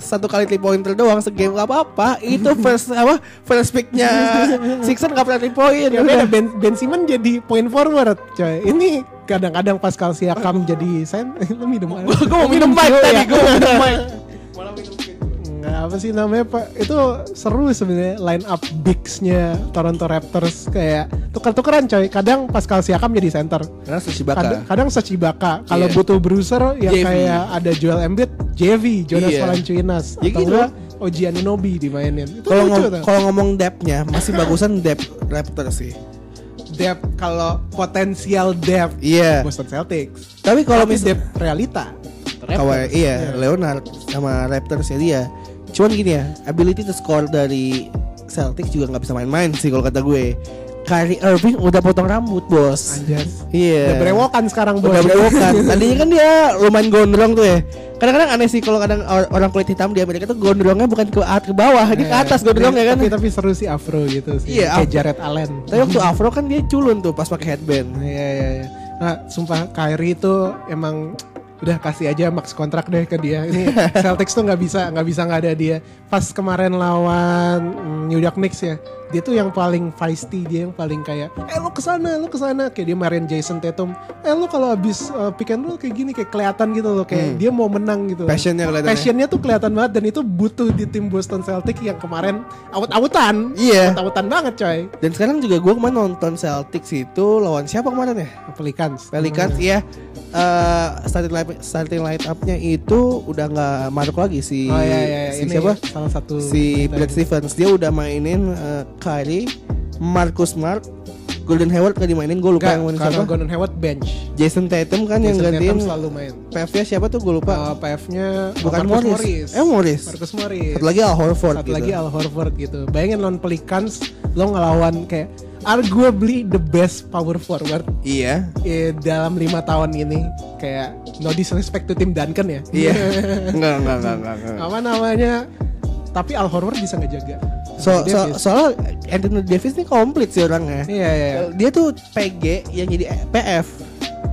satu kali three pointer doang segame gak apa-apa. Itu first apa first picknya Sixer gak pernah three point. Ya beda Ben, ben Simmons jadi point forward coy. Ini kadang-kadang Pascal Siakam jadi sen lu minum air. Gue mau minum mic tadi, gue mau minum mic. Nggak apa sih namanya Pak? Itu seru sebenarnya line up bigs-nya Toronto Raptors kayak tuker-tukeran coy. Kadang Pascal Siakam jadi center. Karena Sushi Baka. Kadang, kadang Sachibaka. Kalau Iya. butuh bruiser ya JV. kayak ada Joel Embiid, JV, Jonas Iya. Valanciunas Ya atau gitu. enggak Oji Anunobi dimainin. Kalau ngom- kalau ngomong depth-nya masih bagusan depth Raptors sih. Depth kalau potensial depth Iya. Boston Celtics. Tapi kalau misalnya depth realita. Kawhi iya Leonard sama Raptors ya dia. Cuman gini ya, ability to score dari Celtics juga nggak bisa main-main sih kalau kata gue. Kyrie Irving udah potong rambut bos. Iya. Udah berewokan sekarang Udah bos. berewokan. Tadinya kan dia lumayan gondrong tuh ya. Kadang-kadang aneh sih kalau kadang or- orang kulit hitam di Amerika tuh gondrongnya bukan ke at ke bawah, dia ke atas gondrongnya kan. Tapi, tapi seru sih afro gitu sih. Iya, Kayak afro. Jared Allen. Tapi waktu Afro kan dia culun tuh pas pakai headband. Iya iya iya. Nah, sumpah Kyrie itu emang udah kasih aja max kontrak deh ke dia. Ini Celtics tuh nggak bisa nggak bisa nggak ada dia. Pas kemarin lawan New York Knicks ya, dia tuh yang paling feisty, dia yang paling kayak, eh lu ke sana, lu ke sana, kayak dia marahin Jason Tatum. Eh lu kalau abis uh, pick and roll kayak gini kayak kelihatan gitu loh, kayak dia mau menang gitu. Passionnya kelihatan. ya. Passionnya tuh kelihatan banget dan itu butuh di tim Boston Celtics yang kemarin awut-awutan. Iya. Awut-awutan banget coy. Dan sekarang juga gue kemarin nonton Celtics itu lawan siapa kemarin ya? Pelicans. Pelicans iya eh starting line starting line up-nya itu udah nggak maruk lagi si Oh iya iya, iya. si ini siapa? Salah satu Si Brad ini. Stevens dia udah mainin eh, Kyrie, Marcus Smart, Golden Hayward gak dimainin gue lupa Enggak, yang mainin karena siapa. Gordon Hayward bench. Jason Tatum kan yang Jason gantiin Tatum selalu main. PF-nya siapa tuh gue lupa. Uh, PF-nya Bukan Marcus Morris. Eh Morris. Marcus Morris. Satu lagi Al Horford Satu gitu. lagi Al Horford gitu. Bayangin lawan Pelicans lo ngelawan kayak arguably the best power forward Iya. eh, dalam lima tahun ini kayak no disrespect to tim Duncan ya. Iya. enggak, enggak, enggak, enggak. Apa namanya? Tapi Al Horford bisa ngejaga. So, so, soalnya Anthony Davis ini komplit sih orangnya. Iya iya. iya. Dia tuh PG yang jadi PF.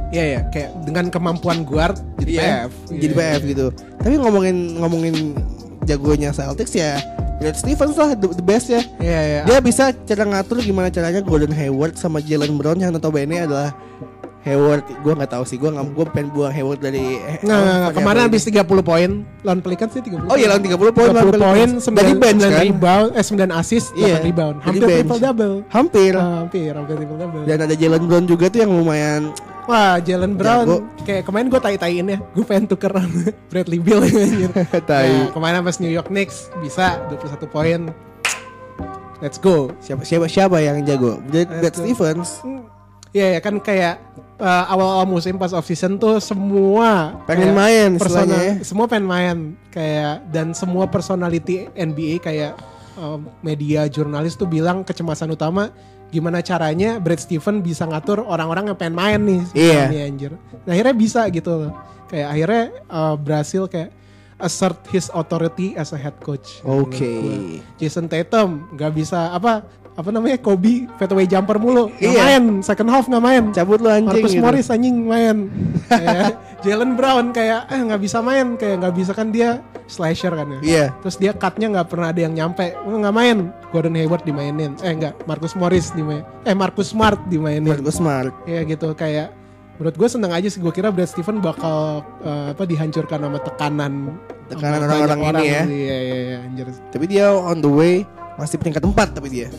Iya ya, kayak dengan kemampuan guard jadi Iya, PF. Jadi Iya. PF gitu. Tapi ngomongin ngomongin jagonya Celtics ya Brad Stevens lah the, the best ya. Iya iya. Dia bisa cara ngatur gimana caranya Gordon Hayward sama Jalen Brown yang notabene adalah Hayward, gue nggak tahu sih, gue nggak, gue pengen buang Hayward dari. Nggak, nggak, nggak. kemarin habis 30 poin lawan Pelicans sih 30 Oh iya lawan 30 poin lawan 30 poin, Pelicans. 9, Dari bench kan? rebound, eh 9 assist, 8 Iya, rebound. dari Hampir triple double. Hampir. hampir, hampir triple double. Dan ada Jalen Brown juga tuh yang lumayan. Wah, Jalen Brown Jago. kayak kemarin gue tai-taiin ya. Gue pengen tuker Bradley Beal anjir. Tai. Nah, kemarin pas New York Knicks bisa 21 poin. Let's go. Siapa siapa siapa yang jago? Brad. Stevens. Iya ya kan kayak uh, awal-awal musim pas off season tuh semua Pengen kayak main persona- istilahnya ya. semua pengen main kayak dan semua personality NBA kayak uh, media jurnalis tuh bilang kecemasan utama gimana caranya Brad Steven bisa ngatur orang-orang yang pengen main nih Iya. ini anjir. Nah, akhirnya bisa gitu loh. Kayak akhirnya uh, berhasil kayak assert his authority as a head coach. Oke. Gua. Jason Tatum nggak bisa apa apa namanya? Kobe fadeaway jumper mulu. Nggak Iya. main. Second half nggak main. Cabut lu anjing Marcus gitu. Morris anjing main. Kayak Jalen Brown kayak eh nggak bisa main. Kayak nggak bisa kan dia slasher kan ya. Iya. terus dia cutnya nggak pernah ada yang nyampe. Nggak main. Gordon Hayward dimainin. Eh enggak Marcus Morris dimain. Eh Marcus Smart dimainin. Gue smart. ya gitu. Kayak menurut gue seneng aja sih. Gue kira Brad Stephen bakal eh, apa dihancurkan sama tekanan. Tekanan orang-orang ini ya. iya iya iya anjir. Tapi dia on the way masih peringkat 4 tapi dia.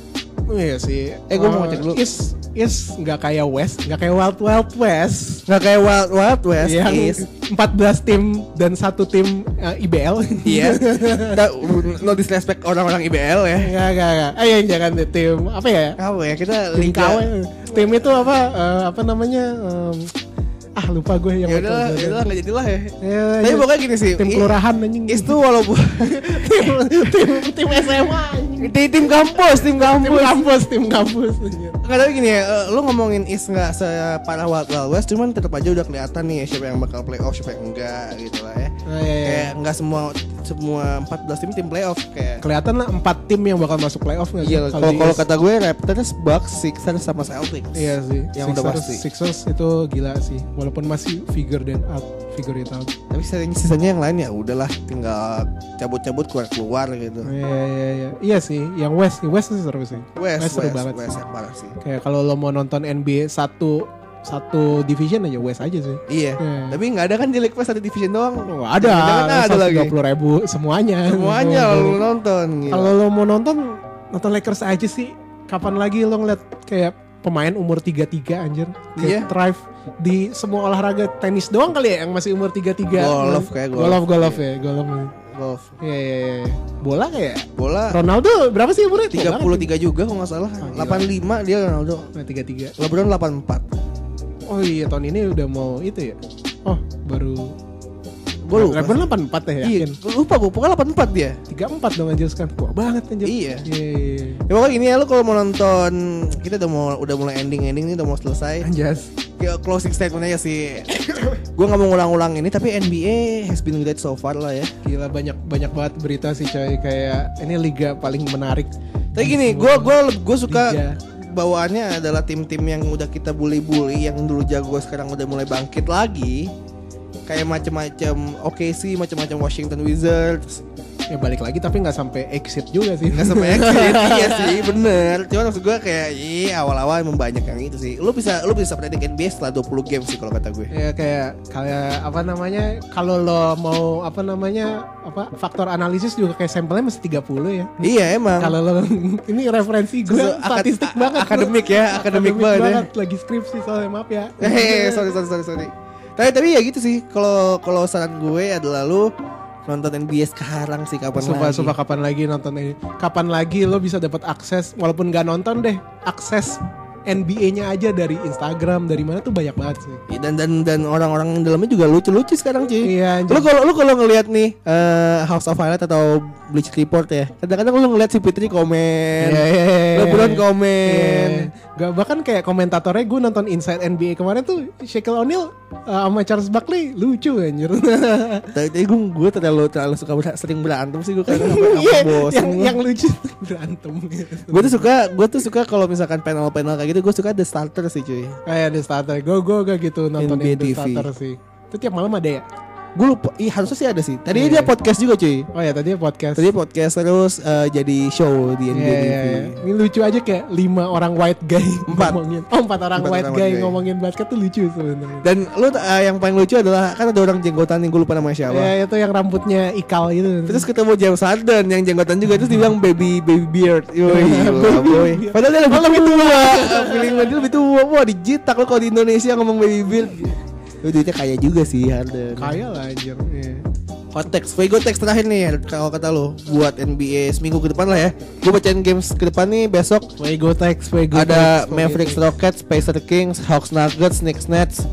Iya sih Eh, gua mau ngecek dulu. is is nggak kayak West nggak kayak Wild Wild West Nggak kayak Wild Wild West yang is 14 tim dan satu tim eh, IBL Iya. Kita no disrespect orang-orang IBL ya. Enggak, enggak, enggak. Ayo jangan tim apa ya? Apa ya kita Tim liga. Tim itu apa? eh, apa namanya? Em, ah lupa gue yang Ya udah, betul. ya udah nggak jadilah ya. Ya, Tapi ya. pokoknya gini sih. tim kelurahan anjing. Is tuh walaupun tim tim tim SMA di tim kampus, tim Tim kampus. kampus, tim kampus. Nggak tahu gini ya, eh, lu ngomongin Is nggak separah Wild Wild West, cuman tetap aja udah kelihatan nih siapa yang bakal playoff, siapa yang enggak gitu lah ya. Nah, ya, ya. Kayak nggak semua semua 14 tim tim playoff kayak. Kelihatan lah empat tim yang bakal masuk playoff nggak? Iya, kalau kalau kata gue Raptors, Bucks, Sixers sama Celtics. Iya sih. Yang udah Sixers, pasti. Sixers itu gila sih. Walaupun masih figure it out, figure it out. Tapi sisanya, sisanya yang lain ya udahlah tinggal cabut-cabut keluar-keluar gitu. Iya iya iya. Iya sih. Yang West, West itu seru sih. West, seru West, banget. West sih. yang parah sih. Kayak kalau lo mau nonton NBA satu satu division aja West aja sih. Iya. Hmm. Tapi nggak ada kan di League Pass ada division doang. Oh, ada, Jangan-jangan ada lagi. puluh ribu semuanya. Semuanya Kalau- lu nonton. gila. Kalau lo mau nonton nonton Lakers aja sih. Kapan lagi lo ngeliat kayak pemain umur 33 anjir kayak Iya. thrive di semua olahraga tenis doang kali ya yang masih umur 33 Golf kayak golf. golf golf ya golf golf. Iya iya iya bola kayak Bola Ronaldo berapa sih umurnya Tua banget. 33 juga kalau nggak salah. Ah, gila. 85 dia Ronaldo. Nah, 33 LeBron 84. oh iya tahun ini udah mau itu ya oh baru Gue lupa. Lebron 84 ya Iya, gua lupa gue pokoknya 84 dia. 34 dong anjir sekarang tua banget anjir Iya. iya iya Ya pokoknya gini ya lu kalau mau nonton kita udah mau udah mulai ending ending nih udah mau selesai. anjas Kayak closing statement aja sih. gue nggak mau ngulang-ulang ini tapi NBA has been great so far lah ya. Gila banyak banyak banget berita sih coy kayak ini liga paling menarik. Tapi gini, gue gua gue suka Liga. bawaannya adalah tim-tim yang udah kita bully-bully yang dulu jago sekarang udah mulai bangkit lagi. Kayak macam-macam OKC, macam-macam Washington Wizards. Ya balik lagi tapi nggak sampai exit juga sih. Nggak sampai exit iya sih, bener. Cuman maksud gue kayak iya awal-awal emang banyak yang itu sih. Lu bisa lu bisa predik NBA setelah 20 game sih kalau kata gue. ya kayak kayak apa namanya kalau lo mau apa namanya apa faktor analisis juga kayak sampelnya masih 30 ya. Iya emang. Kalau lo ini referensi gue Sesu- statistik banget. akademik ya, akademik banget ya. lagi skripsi soalnya maaf ya. Hehehe, sorry sorry sorry sorry. Tapi tapi ya gitu sih. Kalau kalau saran gue adalah lu nonton NBA sekarang sih kapan Sumpah, lagi. sumpah kapan lagi nonton ini? Kapan lagi lo bisa dapat akses walaupun gak nonton deh, akses NBA-nya aja dari Instagram, dari mana tuh banyak banget sih. Iya, Dan dan dan orang-orang yang dalamnya juga lucu-lucu sekarang cuy. Iya, anjir. Lu kalau lu kalau ngelihat nih eh, House of Highlight atau Bleach Report ya, kadang-kadang lu ngelihat si Fitri komen, Iya, iya, iya, iya. LeBron komen. Iya. Gak bahkan kayak komentatornya gue nonton Inside NBA kemarin tuh Shaquille O'Neal uh, sama Charles Barkley lucu anjir. Tapi gue gue terlalu terlalu suka ber- sering berantem sih gue Iya, sampai bosen. yang yang lucu berantem. gue tuh suka gue tuh suka kalau misalkan panel-panel kayak gitu gue suka The Starter sih cuy. Kayak The Starter. Gue gue gak gitu nonton NBA The TV. Starter sih. Itu tiap malam ada ya? Gue lupa, ih harusnya sih ada sih. Tadi Iya. dia podcast juga cuy. Oh ya tadi podcast. Tadi podcast terus eh, jadi show di NBA Iya, TV. iya, iya. Ini lucu aja kayak lima orang white guy Empat. ngomongin. Oh empat orang Empat white orang guy guy. ngomongin basket tuh lucu sebenarnya. Dan lu eh, yang paling lucu adalah kan ada orang jenggotan yang gue lupa namanya siapa. Ya itu yang rambutnya ikal itu. Terus ketemu James Harden yang jenggotan juga terus dibilang baby baby beard. Yoi, gila, boy. Padahal dia lebih, lebih tua. Feeling gue dia lebih tua. Wah, dijitak lo kalau di Indonesia ngomong baby beard. Lu duitnya kaya juga sih Harden. Kaya lah anjir. Iya. Hot text, Fuego text terakhir nih kalau kata lu buat NBA seminggu ke depan lah ya. Gue bacain games ke depan nih besok Fuego Tex, Fuego ada Mavericks Rockets, Pacers Kings, Hawks Nuggets, Knicks Nets,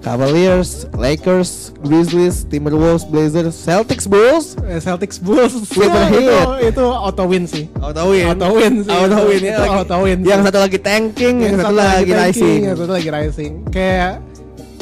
Cavaliers, Lakers, Grizzlies, Timberwolves, Blazers, Celtics Bulls. Eh, Celtics Bulls. Wait, Ya, itu, itu auto win sih. Auto win. Auto win sih. Auto win ya. Itu lagi- auto win Yang satu lagi tanking, yang, satu, lagi tanking, rising. Yang satu lagi rising. Kayak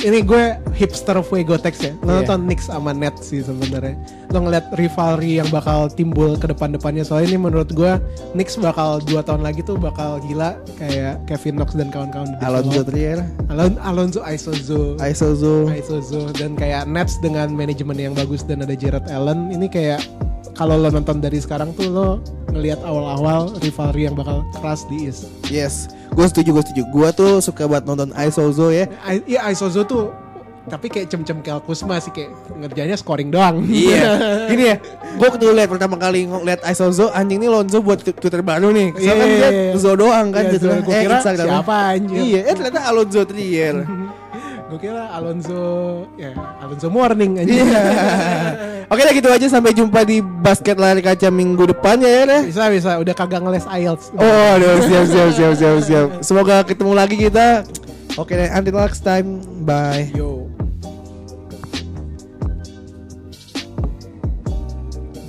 ini gue hipster Fuego Tex ya. Lo nonton Knicks sama Nets sih sebenarnya. Lo ngeliat rivalry yang bakal timbul ke depan-depannya. Soalnya ini menurut gue Knicks bakal dua tahun lagi tuh bakal gila kayak Kevin Knox dan kawan-kawan. bawah. Trier, Alon Alonso Isozo. Aisozo. Isozo dan kayak Nets dengan manajemen yang bagus dan ada Jared Allen ini kayak kalau lo nonton dari sekarang tuh lo ngelihat awal-awal rivalry yang bakal keras di East. Yes, gue setuju, gue setuju. Gue tuh suka banget nonton Aisozo ya. Iya Isozo tuh tapi kayak cem-cem kayak Kusma sih kayak ngerjanya scoring doang. Iya, gini ya. Gue waktu lihat pertama kali ngeliat Aisozo, anjing nih Lonzo buat Twitter baru nih. Soalnya kan Iya, dia iya, iya. Zo doang kan Iya, gitu. Zo. Gua kira siapa anjir. Iya, eh ternyata Alonso Trier. Gue kira Alonso ya Alonso Morning aja. Iya. Oke lah gitu aja sampai jumpa di basket lari kaca minggu depan ya ya. bisa bisa udah kagak ngeles IELTS. Oh, aduh, siap siap siap siap siap. Semoga ketemu lagi kita. Oke, until next time. Bye. Yo.